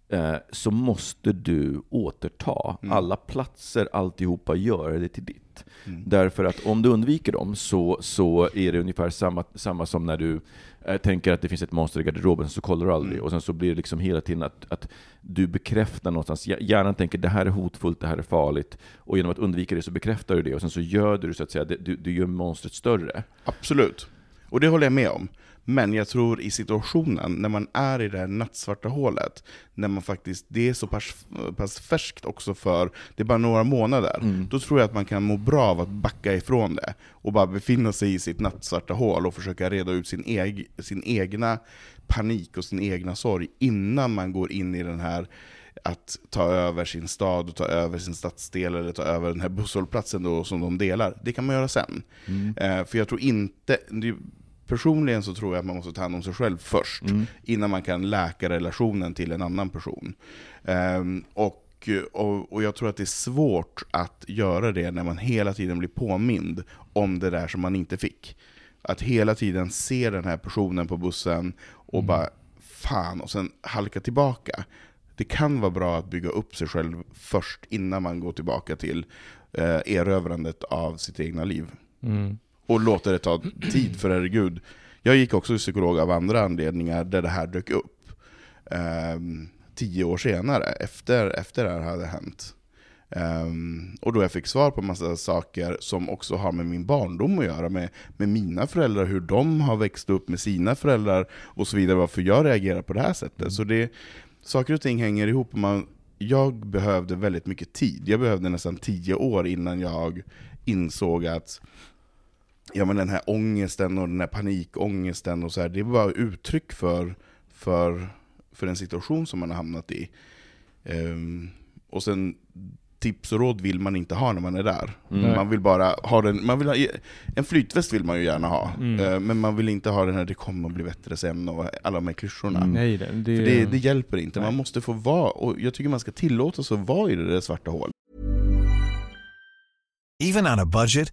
eh, så måste du återta Mm. alla platser, alltihopa, göra det till ditt. Mm. Därför att om du undviker dem så, så är det ungefär samma, samma som när du eh, tänker att det finns ett monster i garderoben, så kollar du aldrig. Mm. Och sen så blir det liksom hela tiden att, att du bekräftar någonstans. Hjär- Hjärnan tänker det här är hotfullt, det här är farligt. Och genom att undvika det så bekräftar du det. Och sen så gör du så att säga, du, du gör monstret större. Absolut. Och det håller jag med om. Men jag tror i situationen, när man är i det här nattsvarta hålet, när man faktiskt, det är så pass, pass färskt också för, det är bara några månader, Mm. då tror jag att man kan må bra av att backa ifrån det, och bara befinna sig i sitt nattsvarta hål och försöka reda ut sin, eg, sin egna panik och sin egna sorg innan man går in i den här att ta över sin stad, och ta över sin stadsdel, eller ta över den här busshållplatsen då, som de delar. Det kan man göra sen. Eh, för jag tror inte, personligen så tror jag att man måste ta hand om sig själv först, Mm. innan man kan läka relationen till en annan person. Ehm, och, och, och jag tror att det är svårt att göra det när man hela tiden blir påmind om det där som man inte fick. Att hela tiden se den här personen på bussen och Mm. bara fan, och sen halka tillbaka. Det kan vara bra att bygga upp sig själv först innan man går tillbaka till eh, erövrandet av sitt egna liv. Mm. Och låta det ta tid, för herregud. Jag gick också till psykolog av andra anledningar där det här dök upp. Ehm, tio år senare, efter, efter det här hade hänt. Ehm, och då jag fick svar på massa saker som också har med min barndom att göra, med, med mina föräldrar, hur de har växt upp med sina föräldrar och så vidare, varför jag reagerar på det här sättet. Så det, saker och ting hänger ihop. Och man, jag behövde väldigt mycket tid. Jag behövde nästan tio år innan jag insåg att ja, men den här ångesten och den här panikångesten, och så här, det var uttryck för, för, för en situation som man har hamnat i. Ehm, och sen tips och råd vill man inte ha när man är där. Mm. Man vill bara ha den, man vill ha, en flytväst vill man ju gärna ha, Mm. eh, men man vill inte ha den här 'det kommer att bli bättre sen' och alla de här klyschorna. Mm. Nej, det, det, För det, det hjälper inte, Nej. man måste få vara, och jag tycker man ska tillåta sig att vara i det där svarta hålet. Even on a budget,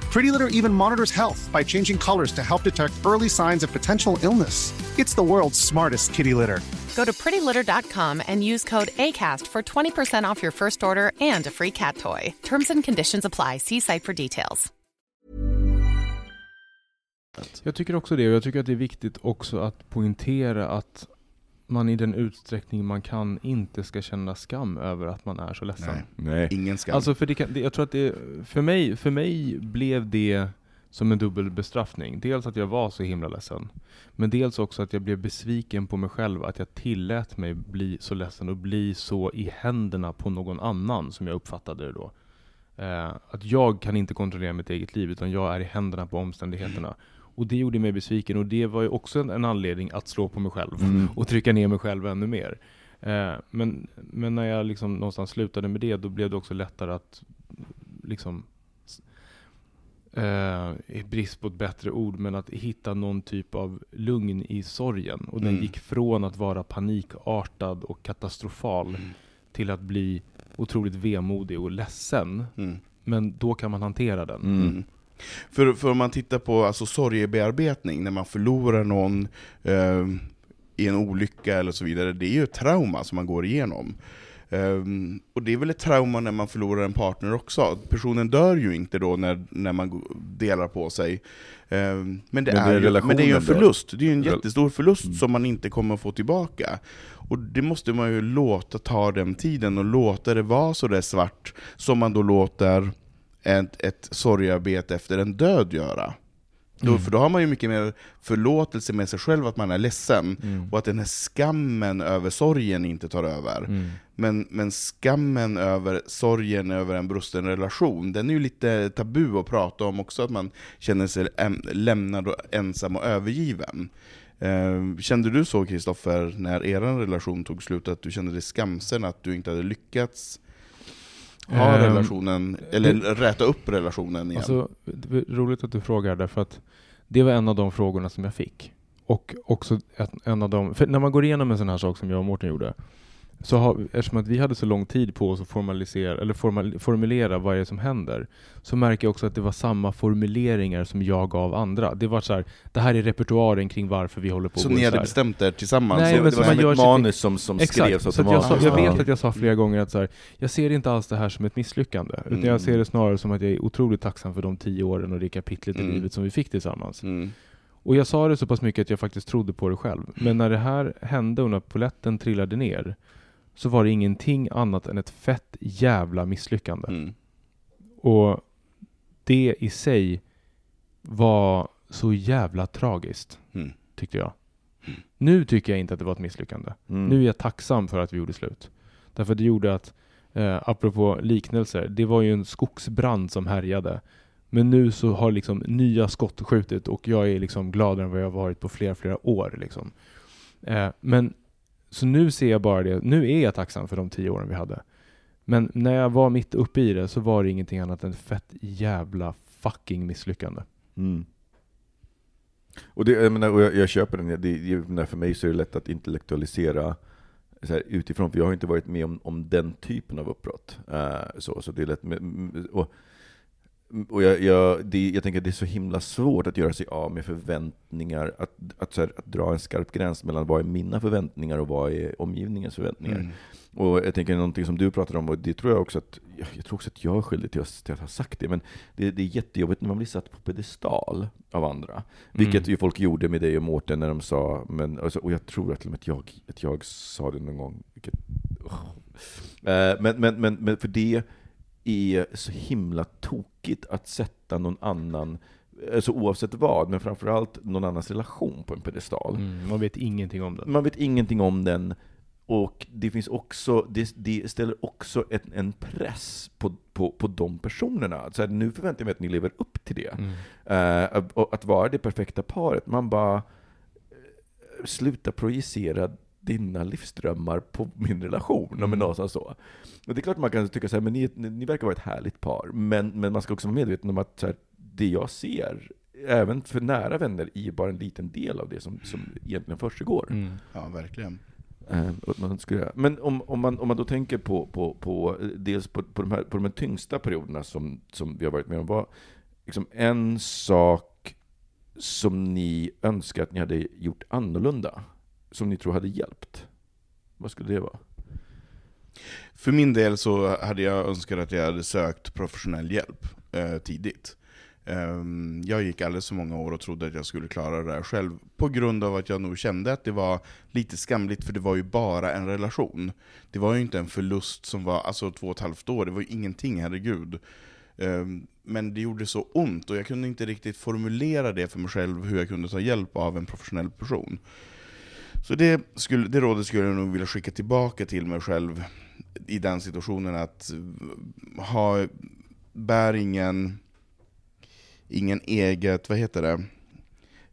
Pretty Litter even monitors health by changing colors to help detect early signs of potential illness. It's the world's smartest kitty litter. Go to prettylitter.com and use code ACAST for 20% off your first order and a free cat toy. Terms and conditions apply. See site for details. Jag tycker också det, och jag tycker att det är viktigt också att poängtera att man i den utsträckning man kan inte ska känna skam över att man är så ledsen. Nej. Nej. Ingen skam. Alltså för det kan, det, jag tror att det, för mig, för mig blev det som en dubbel bestraffning. Dels att jag var så himla ledsen, men dels också att jag blev besviken på mig själv, att jag tillät mig bli så ledsen och bli så i händerna på någon annan, som jag uppfattade det då. Eh, att jag kan inte kontrollera mitt eget liv, utan jag är i händerna på omständigheterna. Och det gjorde mig besviken, och det var ju också en, en anledning att slå på mig själv Mm. och trycka ner mig själv ännu mer. Eh, men, men när jag liksom någonstans slutade med det, då blev det också lättare att liksom eh, i brist på ett bättre ord, men att hitta någon typ av lugn i sorgen. Och den Mm. gick från att vara panikartad och katastrofal till att bli otroligt vemodig och ledsen. Mm. Men då kan man hantera den. För, för om man tittar på alltså, sorgebearbetning, när man förlorar någon eh, i en olycka eller så vidare, det är ju ett trauma som man går igenom. Ehm, och det är väl ett trauma när man förlorar en partner också. Personen dör ju inte då när, när man delar på sig. Ehm, men, det Men är det är ju, men det är ju en förlust, det är ju en jättestor förlust Mm. som man inte kommer att få tillbaka. Och det måste man ju låta ta den tiden, och låta det vara så där svart, som man då låter ett, ett sorgearbete efter en död göra. Då, Mm. För då har man ju mycket mer förlåtelse med sig själv att man är ledsen, Mm. och att den här skammen över sorgen inte tar över. Mm. Men, men skammen över sorgen över en brusten relation, den är ju lite tabu att prata om också, att man känner sig äm, lämnad och ensam och övergiven. Eh, kände du så Kristoffer, när er relation tog slut, att du kände dig skamsen att du inte hade lyckats ha Ehm, relationen, eller räta upp relationen igen? Alltså, det roligt att du frågar därför att det var en av de frågorna som jag fick. Och också en av de, för när man går igenom en sån här sak som jag och Mårten gjorde, så har, eftersom att vi hade så lång tid på oss att formalisera, eller formal, formulera vad det är som händer, så märker jag också att det var samma formuleringar som jag gav andra. Det var så här, det här är repertoaren kring varför vi håller på så ni hade bestämt er tillsammans? Nej, Så men det så var man som ett manus som, som Exakt, skrevs så att jag, sa, jag automatiskt. vet att jag sa flera gånger att så här, jag ser inte alls det här som ett misslyckande, utan Mm. jag ser det snarare som att jag är otroligt tacksam för de tio åren och det kapitlet i Mm. livet som vi fick tillsammans. Mm. Och jag sa det så pass mycket att jag faktiskt trodde på det själv. Men när det här hände och när polletten trillade ner, så var det ingenting annat än ett fett jävla misslyckande. Mm. Och det i sig var så jävla tragiskt, Mm. tyckte jag. Nu tycker jag inte att det var ett misslyckande. Mm. Nu är jag tacksam för att vi gjorde slut. Därför det gjorde att, eh, apropå liknelser, det var ju en skogsbrand som härjade. Men nu så har liksom nya skott skjutit och jag är liksom gladare än vad jag har varit på flera, flera år. Liksom. Eh, men så nu ser jag bara det, nu är jag tacksam för de tio åren vi hade. Men när jag var mitt uppe i det så var det ingenting annat än fett jävla fucking misslyckande. Mm. Och, det, jag, menar, och jag, jag köper den, det, det, för mig så är det lätt att intellektualisera så här, utifrån, för jag har inte varit med om, om den typen av uppbrott. Uh, så, så det är lätt med, och, och jag, jag, det, jag tänker att det är så himla svårt att göra sig av med förväntningar, att, att, här, att dra en skarp gräns mellan vad är mina förväntningar och vad är omgivningens förväntningar. Mm. Och jag tänker någonting som du pratar om, och det tror jag också att, jag, tror också att jag är skyldig till att, till att ha sagt det, men det, det är jättejobbigt när man blir satt på pedestal av andra. Vilket Mm. ju folk gjorde med dig och Mårten när de sa, men, alltså, och jag tror att, att, jag, att jag sa det någon gång. Vilket, Eh, men, men, men, men för det är så himla tokigt att sätta någon annan, alltså oavsett vad, men framförallt någon annans relation på en pedestal. Mm, man vet ingenting om den. Man vet ingenting om den, och det finns också, det, det ställer också en, en press på, på, på de personerna. Så här, nu förväntar jag mig att ni lever upp till det. Mm. Eh, att- att vara det perfekta paret. Man bara, eh, sluta projicera dina livsdrömmar på min relation, om Mm. någonstans så. Och det är klart man kan tycka så här, men ni, ni, ni verkar vara ett härligt par, men, men man ska också vara medveten om att så här, det jag ser, även för nära vänner, är bara en liten del av det som, som egentligen försiggår. Mm. Ja, verkligen. Eh, och man skulle, göra. men om, om, man, om man då tänker på, på, på eh, dels på, på, de här, på de här tyngsta perioderna som, som vi har varit med om, vad, liksom en sak som ni önskar att ni hade gjort annorlunda, som ni tror hade hjälpt, vad skulle det vara? För min del så hade jag önskat att jag hade sökt professionell hjälp eh, tidigt. Eh, jag gick alldeles för många år och trodde att jag skulle klara det där själv, på grund av att jag nog kände att det var lite skamligt, för det var ju bara en relation. Det var ju inte en förlust som var alltså två och ett halvt år, det var ju ingenting, herregud. Ehm, men det gjorde så ont, och jag kunde inte riktigt formulera det för mig själv, hur jag kunde ta hjälp av en professionell person. Så det, skulle, det rådet skulle jag nog vilja skicka tillbaka till mig själv i den situationen att eh, ha, bär ingen, ingen eget, vad heter det?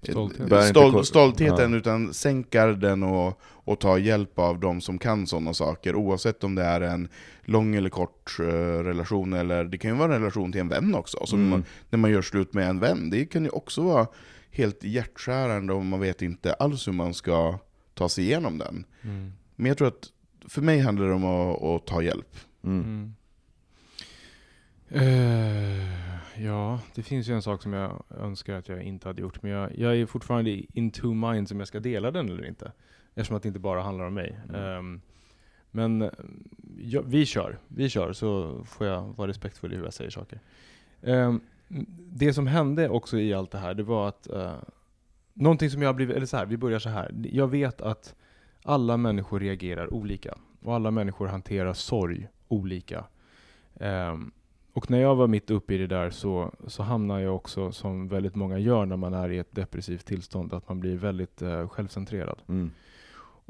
Stolthet. Bär inte Stol, stoltheten, Ja. utan sänk garden och, och ta hjälp av de som kan sådana saker, oavsett om det är en lång eller kort eh, relation, eller det kan ju vara en relation till en vän också, som Mm. man, när man gör slut med en vän. Det kan ju också vara helt hjärtskärande och man vet inte alls hur man ska ta sig igenom den. Mm. Men jag tror att för mig handlar det om att, att ta hjälp. Mm. Mm. Eh, ja, det finns ju en sak som jag önskar att jag inte hade gjort, men jag, jag är fortfarande in two minds om jag ska dela den eller inte. Eftersom att det inte bara handlar om mig. Mm. Ehm, men eh, ja, vi kör, vi kör, så får jag vara respektfull i hur jag säger saker. Ehm, det som hände också i allt det här, det var att uh, någonting som jag har blivit, eller så här, vi börjar så här. Jag vet att alla människor reagerar olika. Och alla människor hanterar sorg olika. Ehm, och när jag var mitt uppe i det där så, så hamnade jag också, som väldigt många gör när man är i ett depressivt tillstånd, att man blir väldigt eh, självcentrerad. Mm.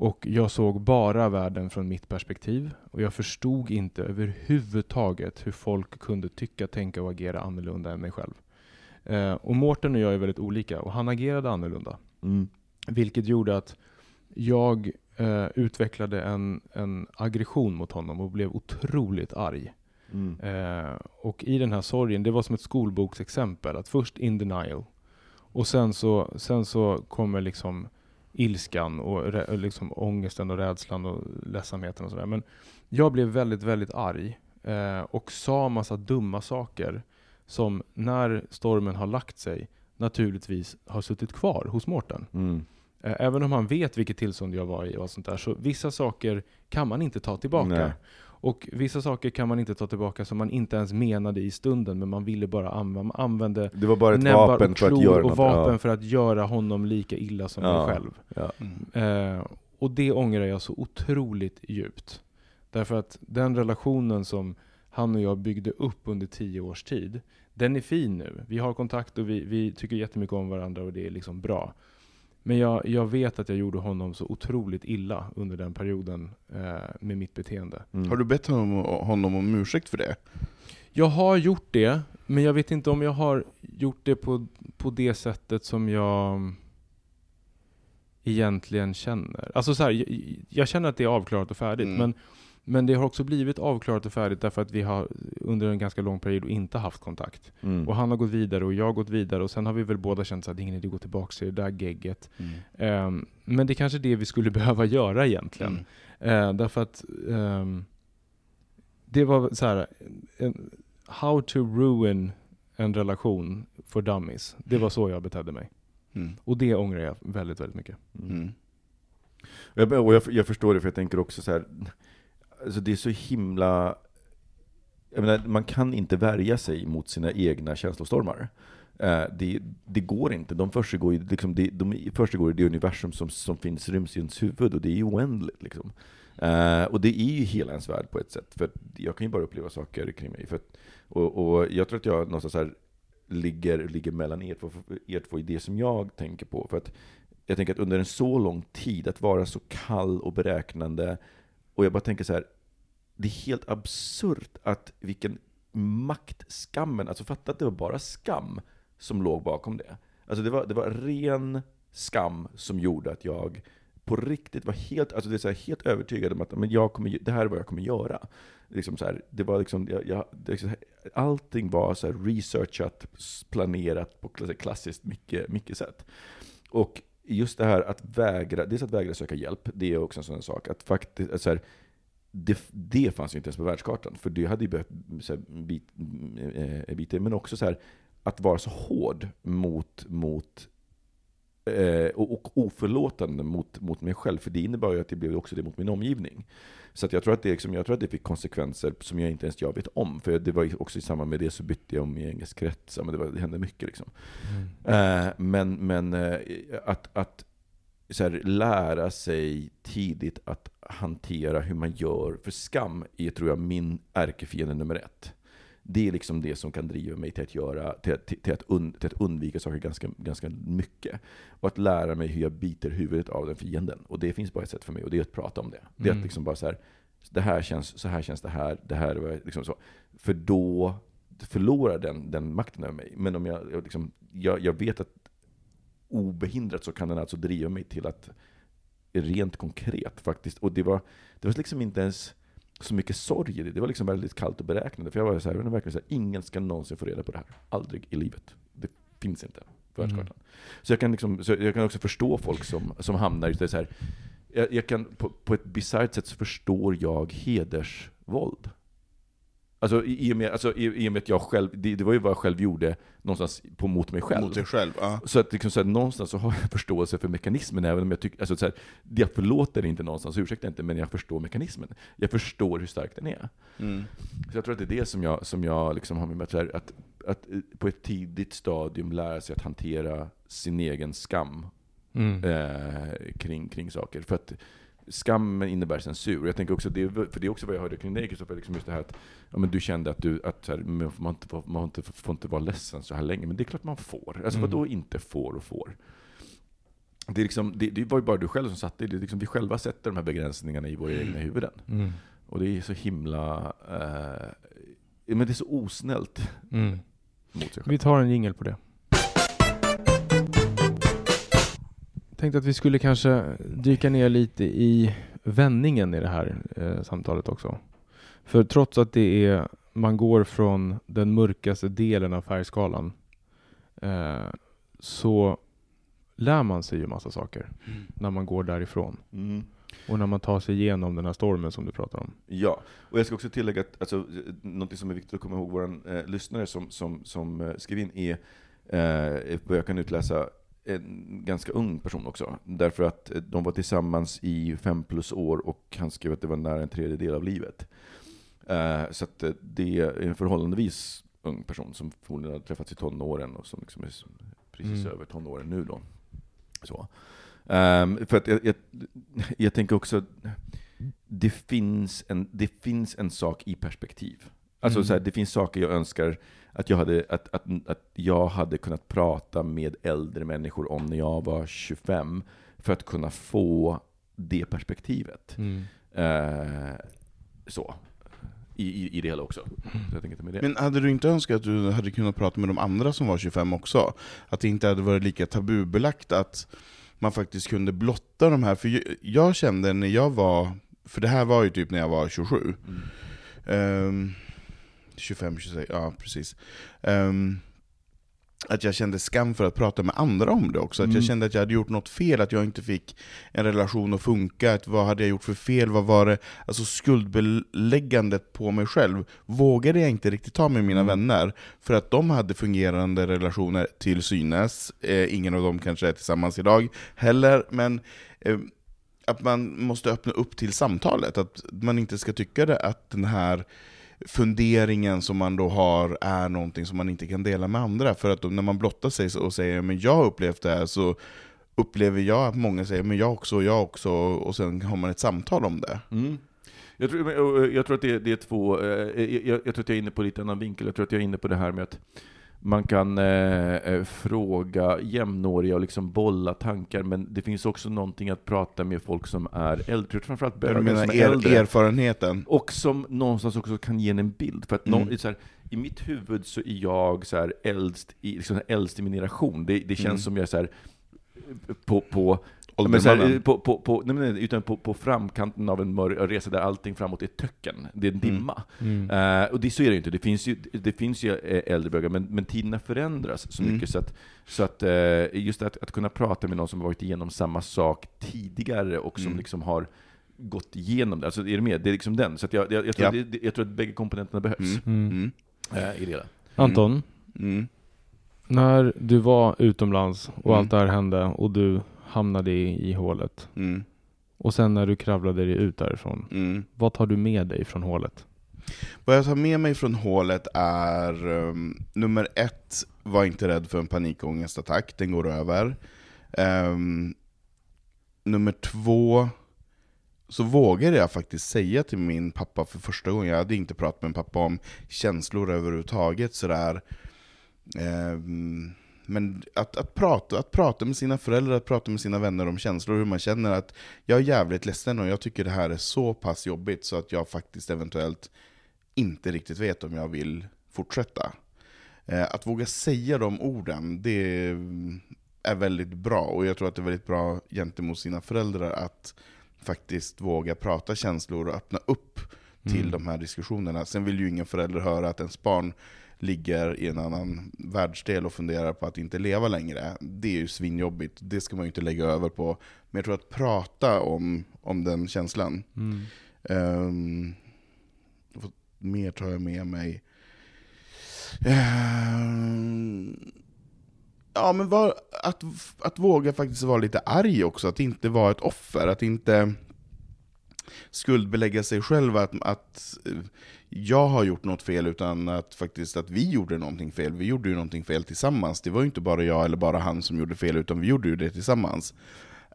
Och jag såg bara världen från mitt perspektiv. Och jag förstod inte överhuvudtaget hur folk kunde tycka, tänka och agera annorlunda än mig själv. Eh, och Mårten och jag är väldigt olika och han agerade annorlunda. Mm. Vilket gjorde att jag eh, utvecklade en, en aggression mot honom och blev otroligt arg. Mm. Eh, och i den här sorgen, det var som ett skolboksexempel. Att först in denial. Och sen så, sen så kommer liksom ilskan och liksom ångesten och rädslan och ledsamheten och sådär. Men jag blev väldigt, väldigt arg. Eh, och sa massa dumma saker. Som när stormen har lagt sig naturligtvis har suttit kvar hos Mårten. Mm. Eh, Även om han vet vilket tillstånd jag var i och sånt där, så vissa saker kan man inte ta tillbaka. Nej. Och vissa saker kan man inte ta tillbaka som man inte ens menade i stunden, men man ville bara använda, man använde Det var bara ett näbbar vapen och för att göra och vapen ja. för att göra honom lika illa som Ja. mig själv. Ja. Eh, och det ångrar jag så otroligt djupt. Därför att den relationen som han och jag byggde upp under tio års tid, den är fin nu. Vi har kontakt och vi, vi tycker jättemycket om varandra och det är liksom bra. Men jag, jag vet att jag gjorde honom så otroligt illa under den perioden eh, med mitt beteende. Mm. Har du bett honom, honom om ursäkt för det? Jag har gjort det, men jag vet inte om jag har gjort det på, på det sättet som jag egentligen känner. Alltså så här, jag, jag känner att det är avklarat och färdigt, Mm. men men det har också blivit avklarat och färdigt därför att vi har under en ganska lång period inte haft kontakt. Mm. Och han har gått vidare och jag har gått vidare och sen har vi väl båda känt att det är ingen idé att gå tillbaka till det där gegget. Mm. Ehm, men det är kanske är det vi skulle behöva göra egentligen. Mm. Eh, därför att ehm, det var så här, en, how to ruin en relation for dummies. Det var så jag betedde mig. Mm. Och det ångrar jag väldigt, väldigt mycket. Mm. Och Jag, och jag, jag förstår det, för jag tänker också så här, alltså det är så himla... Jag menar, man kan inte värja sig mot sina egna känslostormar. Eh, det, det går inte. De försiggår i, liksom, det, de försiggår i det universum som, som finns, ryms i ens huvud, och det är ju oändligt. Liksom. Eh, och det är ju hela ens värld på ett sätt, för jag kan ju bara uppleva saker kring mig. För att, och, och jag tror att jag någonstans här ligger, ligger mellan er två, er två i det som jag tänker på. För att jag tänker att under en så lång tid, att vara så kall och beräknande, och jag bara tänker så här, det är helt absurt att vilken makt skammen, alltså fatta att det var bara skam som låg bakom det. Alltså det var, det var ren skam som gjorde att jag på riktigt var helt, alltså det är så här, helt övertygad om att men jag kommer, det här är vad jag kommer göra. Liksom så här, det var liksom, jag, jag, det allting var så här researchat, planerat på klassiskt mycket, mycket sätt. Och just det här att vägra, dels att vägra söka hjälp, det är också en sån sak. Att faktiskt, att så här, det, det fanns ju inte ens på världskartan, för det hade ju behövt så här, bit, äh, bit, Men också så här, att vara så hård mot, mot eh, och, och oförlåtande mot, mot mig själv, för det innebar ju att det blev också det mot min omgivning. Så jag, tror att det, liksom, jag tror att det fick konsekvenser som jag inte ens jag vet om. För det var också i samband med det så bytte jag om i engelsk krets, men det, var, det hände mycket. Liksom. Eh, men men eh, att, att så här, lära sig tidigt att hantera hur man gör, för skam är tror jag min ärkefiende nummer ett. Det är liksom det som kan driva mig till att, göra, till, att- till, till, att, un, till att undvika saker ganska, ganska mycket. Och att lära mig hur jag biter huvudet av den fienden. Och det finns bara ett sätt för mig, och det är att prata om det. Det är Mm. att liksom bara så här, det här känns, så här känns det här, det här liksom så. För då förlorar den, den makten över mig. Men om jag, jag liksom, jag, jag vet att obehindrat så kan den alltså driva mig till att rent konkret faktiskt, och det var, det var liksom inte ens så mycket sorg i det, det var liksom väldigt kallt och beräknande. För jag var så här, jag verkligen så här, ingen ska någonsin få reda på det här. Aldrig i livet. Det finns inte på världskartan. Så, jag kan liksom, så jag kan också förstå folk som, som hamnar i det så här, jag, jag kan, på, på ett bisarrt sätt så förstår jag hedersvåld. Alltså i, och med, alltså i, i och med att jag själv, det, det var ju vad jag själv gjorde någonstans på, mot mig själv. Mot dig själv, ja. Så att, liksom, så att någonstans så har jag förståelse för mekanismen, även om jag tycker, alltså, så här, jag förlåter inte någonstans, ursäkta inte, men jag förstår mekanismen. Jag förstår hur stark den är. Mm. Så jag tror att det är det som jag, som jag liksom har med mig, att, här, att, att eh, på ett tidigt stadium lära sig att hantera sin egen skam Mm. eh, kring, kring saker. För att skammen innebär censur. Jag tänker också, det, för det är också vad jag hörde kring dig Kristoffer, liksom just det här att ja, men du kände att, du, att så här, man, inte, får- man inte, får inte vara ledsen så här länge. Men det är klart man får. Alltså Mm. vadå inte får och får? Det, är liksom, det, det var ju bara du själv som satte det. är liksom, vi själva sätter de här begränsningarna i våra egna huvuden. Mm. Och det är så himla... Eh, men det är så osnällt Mm. Vi tar en jingel på det. Tänkte att vi skulle kanske dyka ner lite i vändningen i det här eh, samtalet också. För trots att det är, man går från den mörkaste delen av färgskalan eh, så lär man sig ju massa saker när man går därifrån. Mm. Och när man tar sig igenom den här stormen som du pratar om. Ja, och jag ska också tillägga att alltså, något som är viktigt att komma ihåg, vår eh, lyssnare som, som, som eh, skrev in är, eh, jag kan utläsa, en ganska ung person också. Därför att eh, de var tillsammans i fem plus år och han skrev att det var nära en tredjedel av livet. Eh, så eh, det är en förhållandevis ung person som förmodligen har träffats i tonåren och som liksom är precis Mm. över tonåren nu då. Så. Ehm, för att jag, jag, jag tänker också, det finns, en, det finns en sak i perspektiv. Alltså Mm. så här, det finns saker jag önskar att jag, hade, att, att, att jag hade kunnat prata med äldre människor om när jag var 25, för att kunna få det perspektivet. Mm. Eh, så. I, i, I det hela också. Så jag tänker inte med det. Men hade du inte önskat att du hade kunnat prata med de andra som var 25 också? Att det inte hade varit lika tabubelagt att man faktiskt kunde blotta de här, för jag- jag kände när jag var för det här var ju typ när jag var 27. Mm. Ehm, 25, 26, ja precis. Ehm, att jag kände skam för att prata med andra om det också. Att Mm. jag kände att jag hade gjort något fel, att jag inte fick en relation att funka. Att vad hade jag gjort för fel? Vad var det? Alltså skuldbeläggandet på mig själv vågade jag inte riktigt ta med mina Mm. vänner. För att de hade fungerande relationer till synes. Eh, ingen av dem kanske är tillsammans idag heller. Men eh, att man måste öppna upp till samtalet. Att man inte ska tycka det att den här funderingen som man då har är någonting som man inte kan dela med andra. För att då, när man blottar sig och säger men jag har upplevt det här så upplever jag att många säger men jag också, jag också, och sen har man ett samtal om det. Mm. Jag, tror, jag tror att det, det är två, eh, jag, jag tror att jag är inne på lite annan vinkel. Jag tror att jag är inne på det här med att man kan eh, eh, fråga jämnåriga och liksom bolla tankar, men det finns också någonting att prata med folk som är äldre, framförallt bögar som är er, äldre. erfarenheten. Och som någonstans också kan ge en en bild. För att Mm. någon, så här, i mitt huvud så är jag så här äldst, i, liksom äldst i min generation. Det, det känns Mm. som jag är så här, på, på Ja, men så här, Åldermannen. på, på, på, nej, men nej, utan på, på framkanten av en mörk resa där allting framåt är töcken. Det är en dimma. Mm. Eh, och det, så är det ju inte. Det finns ju, det finns ju eh, äldre bögar, men, men tiderna förändras så Mm. mycket så att, så att eh, just att, att kunna prata med någon som har varit igenom samma sak tidigare och som Mm. liksom har gått igenom det. Alltså, är du med? Det är liksom den. Så att jag, jag, jag, tror, Ja. att det- jag tror att bägge komponenterna behövs Mm. Mm. Mm. eh, i det. Anton, Mm. när du var utomlands och Mm. allt det här hände och du hamnade i, i hålet Mm. och sen när du kravlade dig ut därifrån, Mm. vad tar du med dig från hålet? Vad jag tar med mig från hålet är, um, nummer ett, var inte rädd för en panikångestattack, den går över. Ehm, nummer två, så vågade jag faktiskt säga till min pappa för första gången, jag hade inte pratat med min pappa om känslor överhuvudtaget sådär. Ehm, men att, att, prata, att prata med sina föräldrar, att prata med sina vänner om känslor, hur man känner att jag är jävligt ledsen och jag tycker det här är så pass jobbigt så att jag faktiskt eventuellt inte riktigt vet om jag vill fortsätta. Eh, Att våga säga de orden, det är väldigt bra. Och jag tror att det är väldigt bra gentemot sina föräldrar att faktiskt våga prata känslor och öppna upp till Mm. de här diskussionerna. Sen vill ju ingen förälder höra att ens barn ligger i en annan världsdel och funderar på att inte leva längre. Det är ju svinjobbigt, det ska man ju inte lägga över på. Men jag tror att prata om, om den känslan, Mm. Vad mer tar jag med mig? Ehm, ja, men var, att, att våga faktiskt vara lite arg också, att inte vara ett offer, att inte skuldbelägga sig själv att, att jag har gjort något fel, utan att faktiskt att vi gjorde någonting fel. Vi gjorde ju någonting fel tillsammans. Det var ju inte bara jag eller bara han som gjorde fel, utan vi gjorde ju det tillsammans.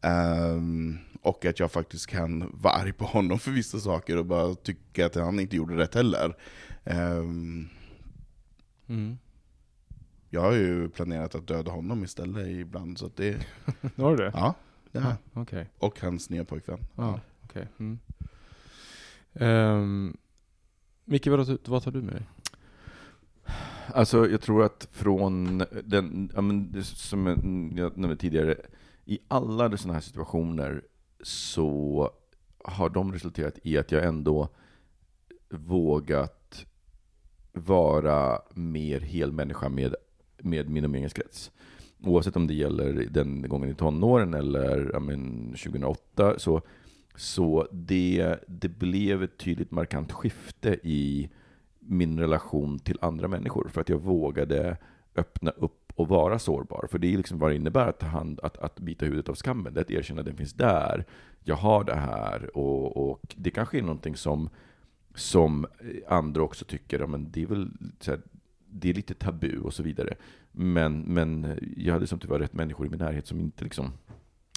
Ehm, och att jag faktiskt kan vara arg på honom för vissa saker och bara tycka att han inte gjorde rätt heller. Ehm, Mm. jag har ju planerat att döda honom istället ibland, så att det... Var det det? Ja, har jag. Ah, Okej. Och hans nya pojkvän. Ja, okej. Mm. Ehm, Micke, vad, vad tar du med dig? Alltså, jag tror att från den, ja, men, det som jag nämnde tidigare, i alla sådana här situationer så har de resulterat i att jag ändå vågat vara mer helmänniska med, med min umgängeskrets. Oavsett om det gäller den gången i tonåren eller ja, men, 2008, så, så det, det blev ett tydligt markant skifte i min relation till andra människor. För att jag vågade öppna upp och vara sårbar. För det är liksom vad det innebär att, hand, att, att bita huvudet av skammen. Det är att erkänna att den finns där. Jag har det här. Och, och det kanske är någonting som, som andra också tycker, ja, men det är väl så här, det är lite tabu och så vidare. Men, men jag hade som tur var rätt människor i min närhet som inte liksom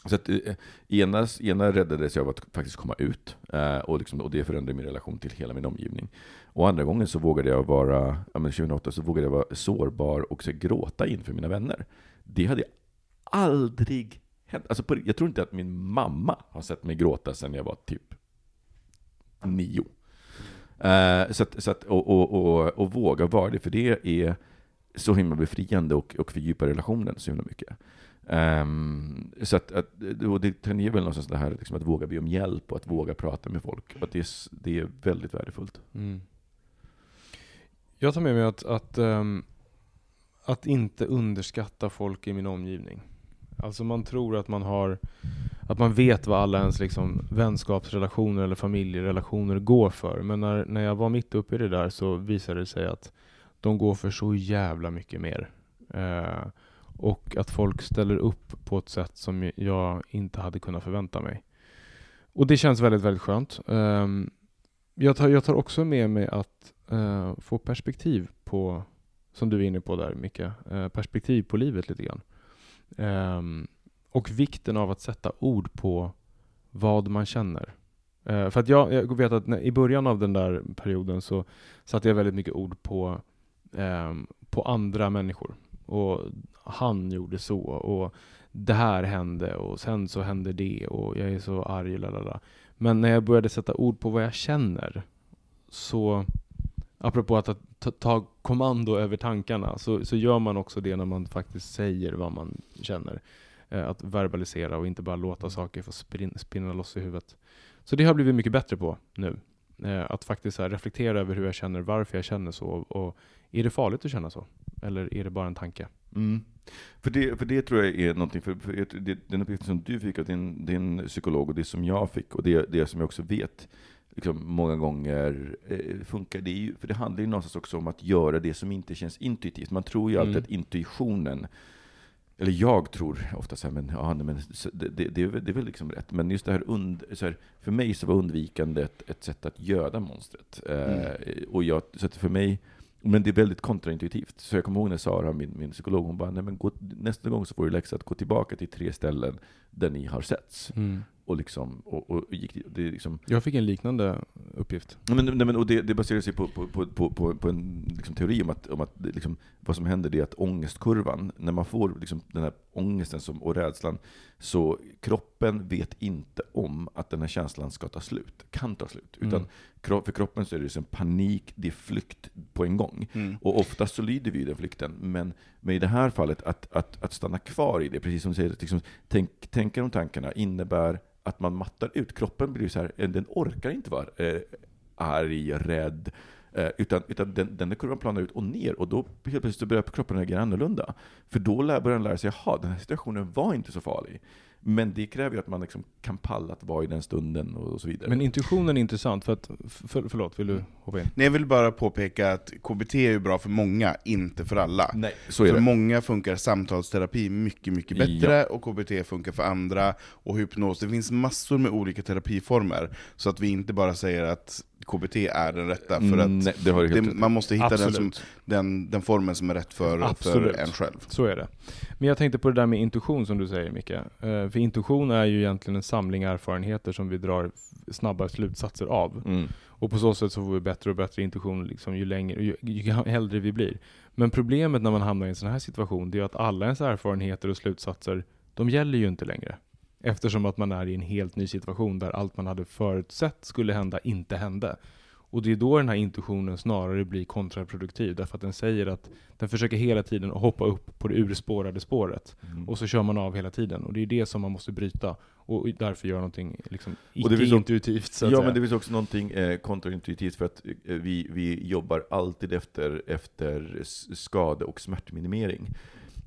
så att, eh, ena, ena räddades jag av att faktiskt komma ut, eh, och, liksom, och det förändrade min relation till hela min omgivning. Och andra gången så vågade jag vara, ja, men 2008 så vågade jag vara sårbar och så gråta inför mina vänner. Det hade jag aldrig hänt. Alltså på, jag tror inte att min mamma har sett mig gråta sedan jag var typ nio. Eh, så att, så att, och, och, och, och våga vara det, för det är så himla befriande och, och fördjupar relationen så himla mycket. Um, så att, att, och det tangerar väl någonstans det här liksom att våga be om hjälp och att våga prata med folk. Att det, är, det är väldigt värdefullt. Mm. Jag tar med mig att, att, um, att inte underskatta folk i min omgivning. Alltså man tror att man har att man vet vad alla ens liksom vänskapsrelationer eller familjerelationer går för. Men när, när jag var mitt uppe i det där så visade det sig att de går för så jävla mycket mer. Uh, och att folk ställer upp på ett sätt som jag inte hade kunnat förvänta mig. Och det känns väldigt, väldigt skönt. Ehm, jag, tar, jag tar också med mig att eh, få perspektiv på, som du är inne på där Micke, eh, perspektiv på livet lite grann. Ehm, och vikten av att sätta ord på vad man känner. Eh, för att jag, jag vet att när, i början av den där perioden så satte jag väldigt mycket ord på, ehm, på andra människor. Och han gjorde så och det här hände och sen så hände det och jag är så arg, lalala. Men när jag började sätta ord på vad jag känner så, apropå att ta, ta kommando över tankarna, så, så gör man också det när man faktiskt säger vad man känner. Eh, att verbalisera och inte bara låta saker få sprin, spinna loss i huvudet. Så det har jag blivit mycket bättre på nu. Eh, att faktiskt här, reflektera över hur jag känner, varför jag känner så och är det farligt att känna så? Eller är det bara en tanke? Mm. För, det, för det tror jag är någonting, för, för det, den uppgiften som du fick av din, din psykolog och det som jag fick och det, det som jag också vet liksom, många gånger eh, funkar, det är ju, för det handlar ju någonstans också om att göra det som inte känns intuitivt. Man tror ju alltid Mm. att intuitionen eller jag tror ofta så här, men, ja, men det, det, det, är väl, det är väl liksom rätt. Men just det här, und, här för mig så var undvikande ett, ett sätt att göda monstret. Eh, och jag, så för mig, men det är väldigt kontraintuitivt. Så jag kommer ihåg när Sara, min, min psykolog, hon bara, nej men gå, nästa gång så får du läxa att gå tillbaka till tre ställen där ni har setts. Och liksom, och, och, gick, det liksom, Jag fick en liknande uppgift. Men, nej, men, och det, det baserar sig på, på, på, på, på, en liksom, teori om att, om att det, liksom, vad som händer är att ångestkurvan, när man får liksom, den här ångesten som, och rädslan, så kroppen vet inte om att den här känslan ska ta slut, kan ta slut. Utan Mm. för kroppen så är det liksom panik, det är flykt på en gång. Mm. Och oftast så lyder vi den flykten. Men, men i det här fallet, att, att, att stanna kvar i det, precis som du säger, liksom, tänk, tänka de tankarna innebär att man mattar ut. Kroppen blir så här, eh, den orkar inte vara eh, arg, rädd, eh, utan, utan den, den där kurvan planar ut och ner, och då helt plötsligt börjar kroppen reagera annorlunda. För då börjar den lära sig, jaha, den här situationen var inte så farlig. Men det kräver ju att man liksom kan palla att vara i den stunden och, så vidare. Men intuitionen är intressant, för att, för, förlåt, vill du hoppa in? Nej, jag vill bara påpeka att KBT är ju bra för många, inte för alla. Nej, så är för det. många funkar samtalsterapi mycket, mycket bättre, och KBT funkar för andra, och hypnos. Det finns massor med olika terapiformer, så att vi inte bara säger att KBT är den rätta, för att Nej, det har det, man måste hitta den, som, den, den formen som är rätt för, för en själv. Så är det. Men jag tänkte på det där med intuition som du säger Micke. Eh, För intuition är ju egentligen en samling erfarenheter som vi drar snabba slutsatser av. Mm. Och på så sätt så får vi bättre och bättre intuition liksom, ju längre, ju, ju äldre vi blir. Men problemet när man hamnar i en sån här situation, det är att alla ens erfarenheter och slutsatser, de gäller ju inte längre. Eftersom att man är i en helt ny situation där allt man hade förutsett skulle hända inte hände. Och det är då den här intuitionen snarare blir kontraproduktiv, därför att den säger att den försöker hela tiden att hoppa upp på det urspårade spåret. Mm. Och så kör man av hela tiden. Och det är det som man måste bryta. Och därför göra någonting liksom icke-intuitivt Ja, säga. men det finns också någonting eh, kontraintuitivt för att eh, vi, vi jobbar alltid efter, efter skade och smärtminimering.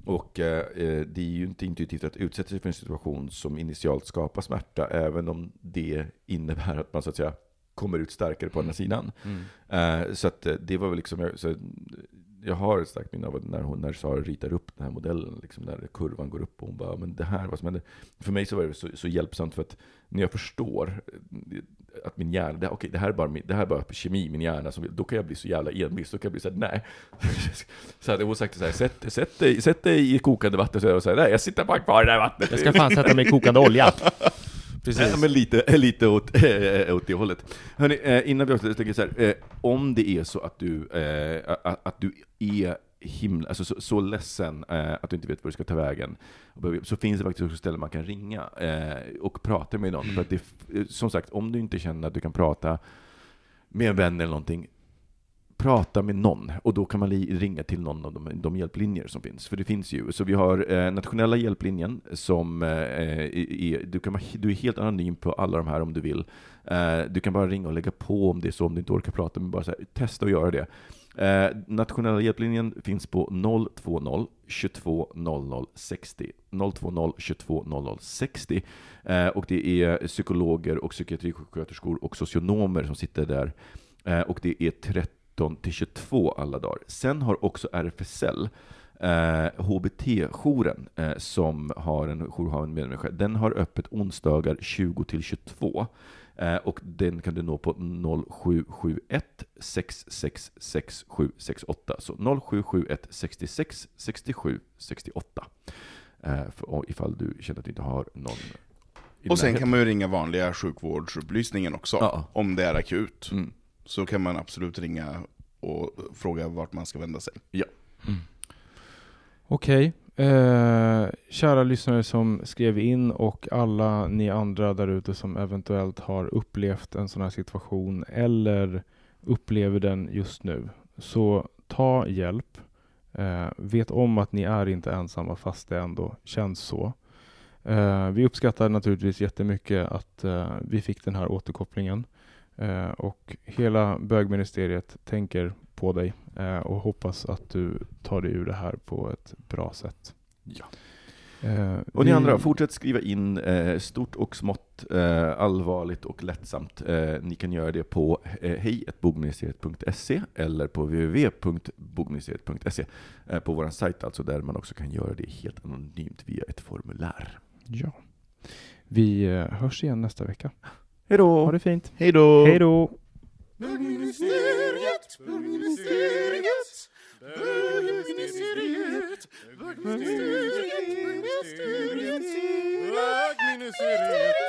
Och eh, eh, det är ju inte intuitivt att utsätta sig för en situation som initialt skapar smärta, även om det innebär att man så att säga kommer ut starkare på andra sidan. Mm. Eh, så att eh, det var väl liksom, så, jag har ett starkt minne av när, hon, när Sara ritar upp den här modellen, liksom där kurvan går upp och hon bara, men det här, vad som hände? För mig så var det så, så hjälpsamt för att när jag förstår eh, att min hjärna, det, okej, det här är bara, min, det här är bara kemi i min hjärna, som, då kan jag bli så jävla envis, då kan jag bli såhär, nej. så hade hon sagt så här, sätt, sätt, dig, sätt dig i kokande vatten, så jag så här, nej, jag sitter bara kvar i det här vattnet. Jag ska fan sätta mig i kokande olja. Precis. Ja, men lite, lite åt, äh, åt det hållet. Hörrni, eh, innan vi avslutar, tänker jag så här, eh, om det är så att du, äh, att, du är himla, alltså så, så ledsen eh, att du inte vet var du ska ta vägen, så finns det faktiskt också ställen man kan ringa eh, och prata med någon. Mm. För att det, eh, som sagt, om du inte känner att du kan prata med en vän eller någonting, prata med någon och då kan man ringa till någon av de, de hjälplinjer som finns. För det finns ju. Så vi har eh, nationella hjälplinjen som eh, eh är, du, kan, du är helt anonym på alla de här om du vill. Eh, du kan bara ringa och lägga på om det är så, om du inte orkar prata, men bara så här, testa att göra det. Eh, nationella hjälplinjen finns på 020 22 00 60. 020 22 00 60. Eh, och det är psykologer och psykiatrisjuksköterskor och socionomer som sitter där. Eh, och det är 13 till 22 alla dagar. Sen har också RFSL Eh, HBT-jouren, eh, som har en jourhavande människa, den har öppet onsdagar 20 till 22. Eh, och den kan du nå på 0771 66 6768. Så 0771 66 67 68. Eh, för, ifall du känner att du inte har någon Och sen kan man ju ringa vanliga sjukvårdsupplysningen också, Ja. om det är akut. Mm. Så kan man absolut ringa och fråga vart man ska vända sig. Ja. Okej. Eh, kära lyssnare som skrev in och alla ni andra där ute som eventuellt har upplevt en sån här situation eller upplever den just nu. Så ta hjälp. Eh, vet om att ni är inte ensamma fast det ändå känns så. Eh, vi uppskattar naturligtvis jättemycket att eh, vi fick den här återkopplingen. Eh, och hela bögministeriet tänker på dig eh, och hoppas att du tar dig ur det här på ett bra sätt. Ja. Eh, Och ni vi- andra, fortsätt skriva in eh, stort och smått, eh, allvarligt och lättsamt. Eh, ni kan göra det på hej.bogministeriet.se eller på www.bogministeriet.se på vår sajt alltså, där man också kan göra det helt anonymt via ett formulär. Ja. Vi hörs igen nästa vecka. Hej då! Ha det fint. Hej då! Hej då! Bögministeriet, bögministeriet, bögministeriet, bögministeriet, bögministeriet, bögministeriet.